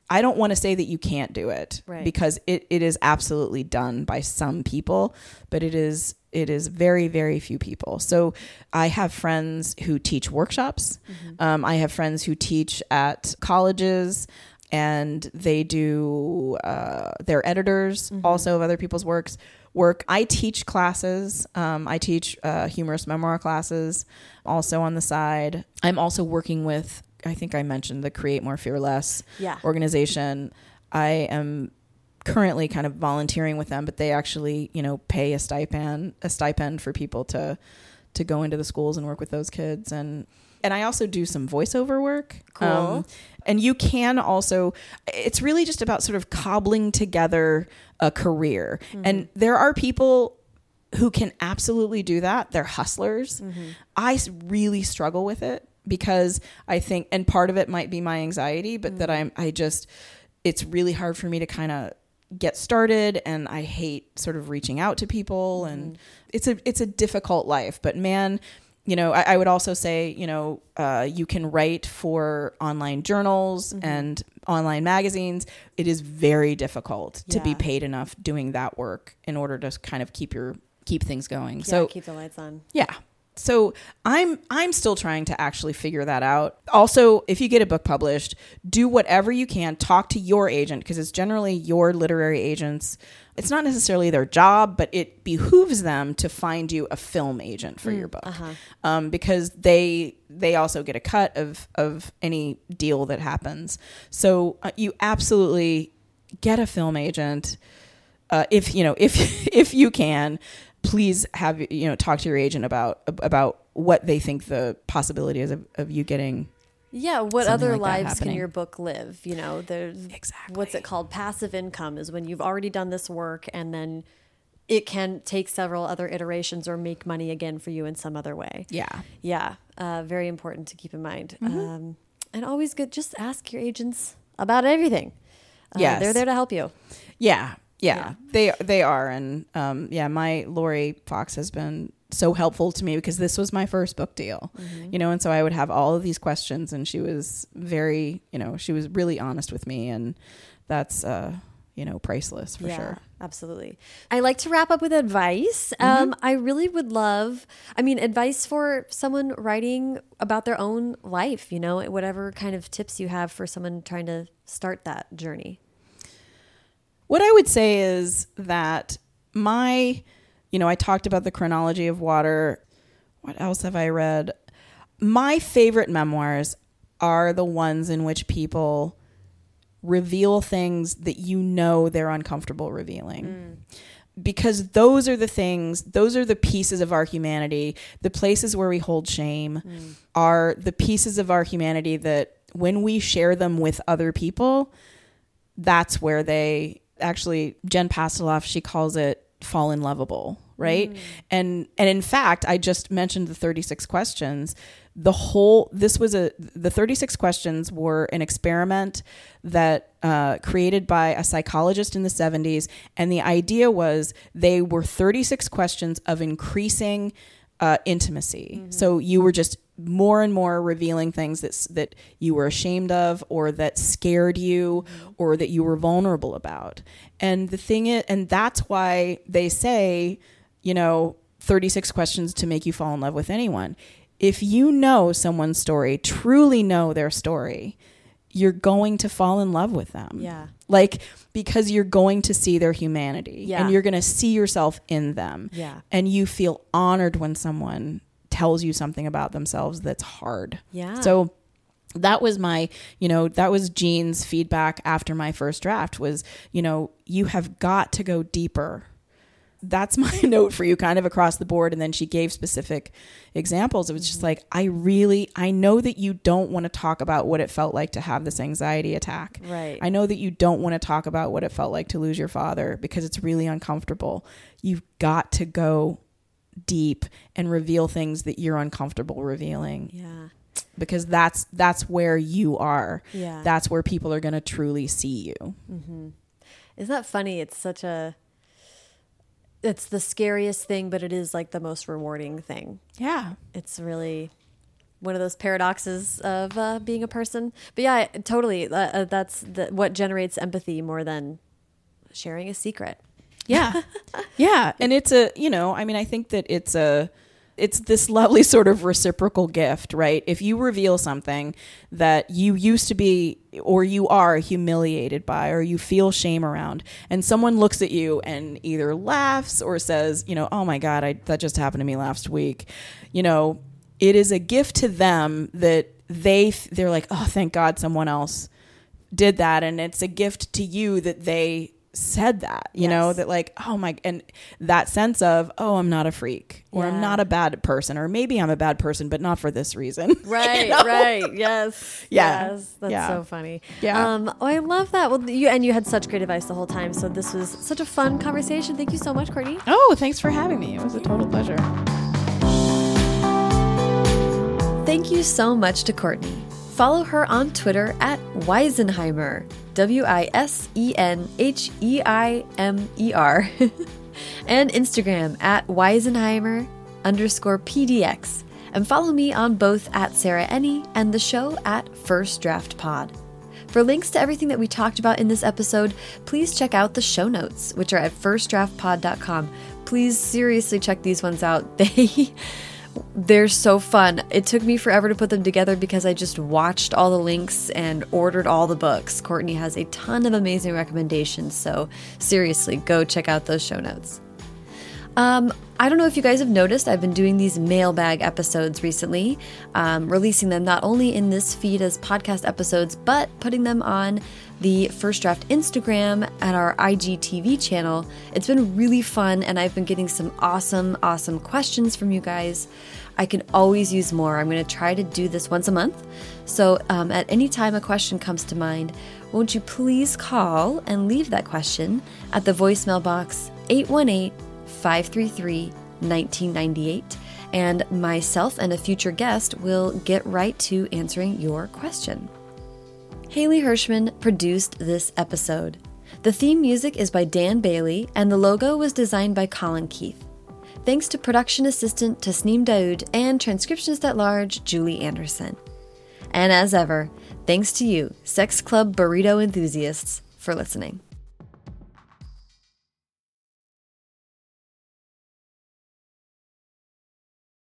I don't want to say that you can't do it Right. because it, it is absolutely done by some people, but it is it is very very few people. So I have friends who teach workshops. Um, I have friends who teach at colleges, and they do uh, they're editors also of other people's works. Work. I teach classes. Um, I teach uh, humorous memoir classes also on the side. I'm also working with. I think I mentioned the Create More Fear Less Yeah. organization. I am currently kind of volunteering with them, but they actually, you know, pay a stipend a stipend for people to to go into the schools and work with those kids and and I also do some voiceover work. Um, Cool. and you can also it's really just about sort of cobbling together a career. And there are people who can absolutely do that. They're hustlers. I really struggle with it because I think, and part of it might be my anxiety, but that mm-hmm. I'm, I just, it's really hard for me to kind of get started and I hate sort of reaching out to people mm-hmm. and it's a, it's a difficult life, but man, you know, I, I would also say, you know, uh, you can write for online journals mm-hmm. and online magazines. It is very difficult to be paid enough doing that work in order to kind of keep your keep things going. Yeah, so keep the lights on. yeah. So I'm I'm still trying to actually figure that out. Also, if you get a book published, do whatever you can. Talk to your agent because it's generally your literary agents. It's not necessarily their job, but it behooves them to find you a film agent for your book um, because they they also get a cut of of any deal that happens. So uh, you absolutely get a film agent uh, if you know if if you can please have you know talk to your agent about about what they think the possibility is of, of you getting Yeah, what other like lives can your book live? You know, there's Exactly. what's it called? Passive income is when you've already done this work and then it can take several other iterations or make money again for you in some other way. yeah Yeah, uh, very important to keep in mind. Mm-hmm. Um, and always good, just ask your agents about everything. Uh, Yes. They're there to help you. yeah yeah, they they are and um yeah my Laurie Fox has been so helpful to me because this was my first book deal you know and so I would have all of these questions and she was very you know she was really honest with me and that's uh you know priceless for yeah, sure absolutely. I like to wrap up with advice. Mm-hmm. Um, I really would love, I mean, advice for someone writing about their own life, you know, whatever kind of tips you have for someone trying to start that journey. What I would say is that my, you know, I talked about the chronology of water. What else have I read? My favorite memoirs are the ones in which people reveal things that you know they're uncomfortable revealing. Mm. Because those are the things, those are the pieces of our humanity, the places where we hold shame mm. are the pieces of our humanity that when we share them with other people, that's where they actually Jen Pastiloff she calls it fall in lovable right? And and in fact I just mentioned the 36 questions. The whole this was a the 36 questions were an experiment that uh, created by a psychologist in the 70s and the idea was they were 36 questions of increasing uh, intimacy. So you were just more and more revealing things that that you were ashamed of, or that scared you, mm-hmm. or that you were vulnerable about. And the thing is, and that's why they say, you know, thirty six questions to make you fall in love with anyone. If you know someone's story, truly know their story, you're going to fall in love with them. Yeah. Like because you're going to see their humanity Yeah. and you're going to see yourself in them. Yeah. And you feel honored when someone tells you something about themselves that's hard. Yeah. So that was my, you know, that was Jean's feedback after my first draft was, you know, you have got to go deeper. That's my note for you kind of across the board and then she gave specific examples. It was just mm-hmm. like I really I know that you don't want to talk about what it felt like to have this anxiety attack. Right. I know that you don't want to talk about what it felt like to lose your father because it's really uncomfortable. You've got to go deep and reveal things that you're uncomfortable revealing yeah. because that's that's where you are. Yeah. That's where people are going to truly see you. Mm-hmm. Isn't that funny? It's such a, it's the scariest thing, but it is like the most rewarding thing. Yeah. it's really one of those paradoxes of uh, being a person. But yeah, totally. Uh, uh, that's the, what generates empathy more than sharing a secret. Yeah. yeah. And it's a, you know, I mean, I think that it's a, it's this lovely sort of reciprocal gift, right? If you reveal something that you used to be or you are humiliated by or you feel shame around and someone looks at you and either laughs or says, you know, oh my god, I that just happened to me last week. You know, it is a gift to them that they they're like, "Oh, thank God someone else did that." And it's a gift to you that they said that, you know, that like, "Oh my," and that sense of, "Oh, I'm not a freak." Or I'm not a bad person, or maybe I'm a bad person, but not for this reason. Right, know? right. Yes. Yeah. Yes. That's Yeah. so funny. Yeah. Um, oh, I love that. Well, you and you had such great advice the whole time. So this was such a fun conversation. Thank you so much, Courtenay. Oh, thanks for having me. It was a total pleasure. Thank you so much to Courtenay. Follow her on Twitter at Wisenheimer, W I S E N H E I M E R, and Instagram at Wisenheimer underscore PDX. And follow me on both at Sarah Enni and the show at First Draft Pod. For links to everything that we talked about in this episode, please check out the show notes, which are at firstdraftpod.com. Please seriously check these ones out. They they're so fun. It took me forever to put them together because I just watched all the links and ordered all the books. Courtenay has a ton of amazing recommendations, so seriously, go check out those show notes. Um, I don't know if you guys have noticed, I've been doing these mailbag episodes recently, um, releasing them not only in this feed as podcast episodes, but putting them on the First Draft Instagram and our IGTV channel. It's been really fun, and I've been getting some awesome, awesome questions from you guys. I can always use more. I'm going to try to do this once a month. So, um, at any time a question comes to mind, won't you please call and leave that question at the voicemail box 818 533 1998, and myself and a future guest will get right to answering your question. Haley Hirschman produced this episode. The theme music is by Dan Bailey, and the logo was designed by Colin Keith. Thanks to production assistant Tasneem Daoud and transcriptionist at large Julie Anderson. And as ever, thanks to you, Sex Club burrito enthusiasts, for listening.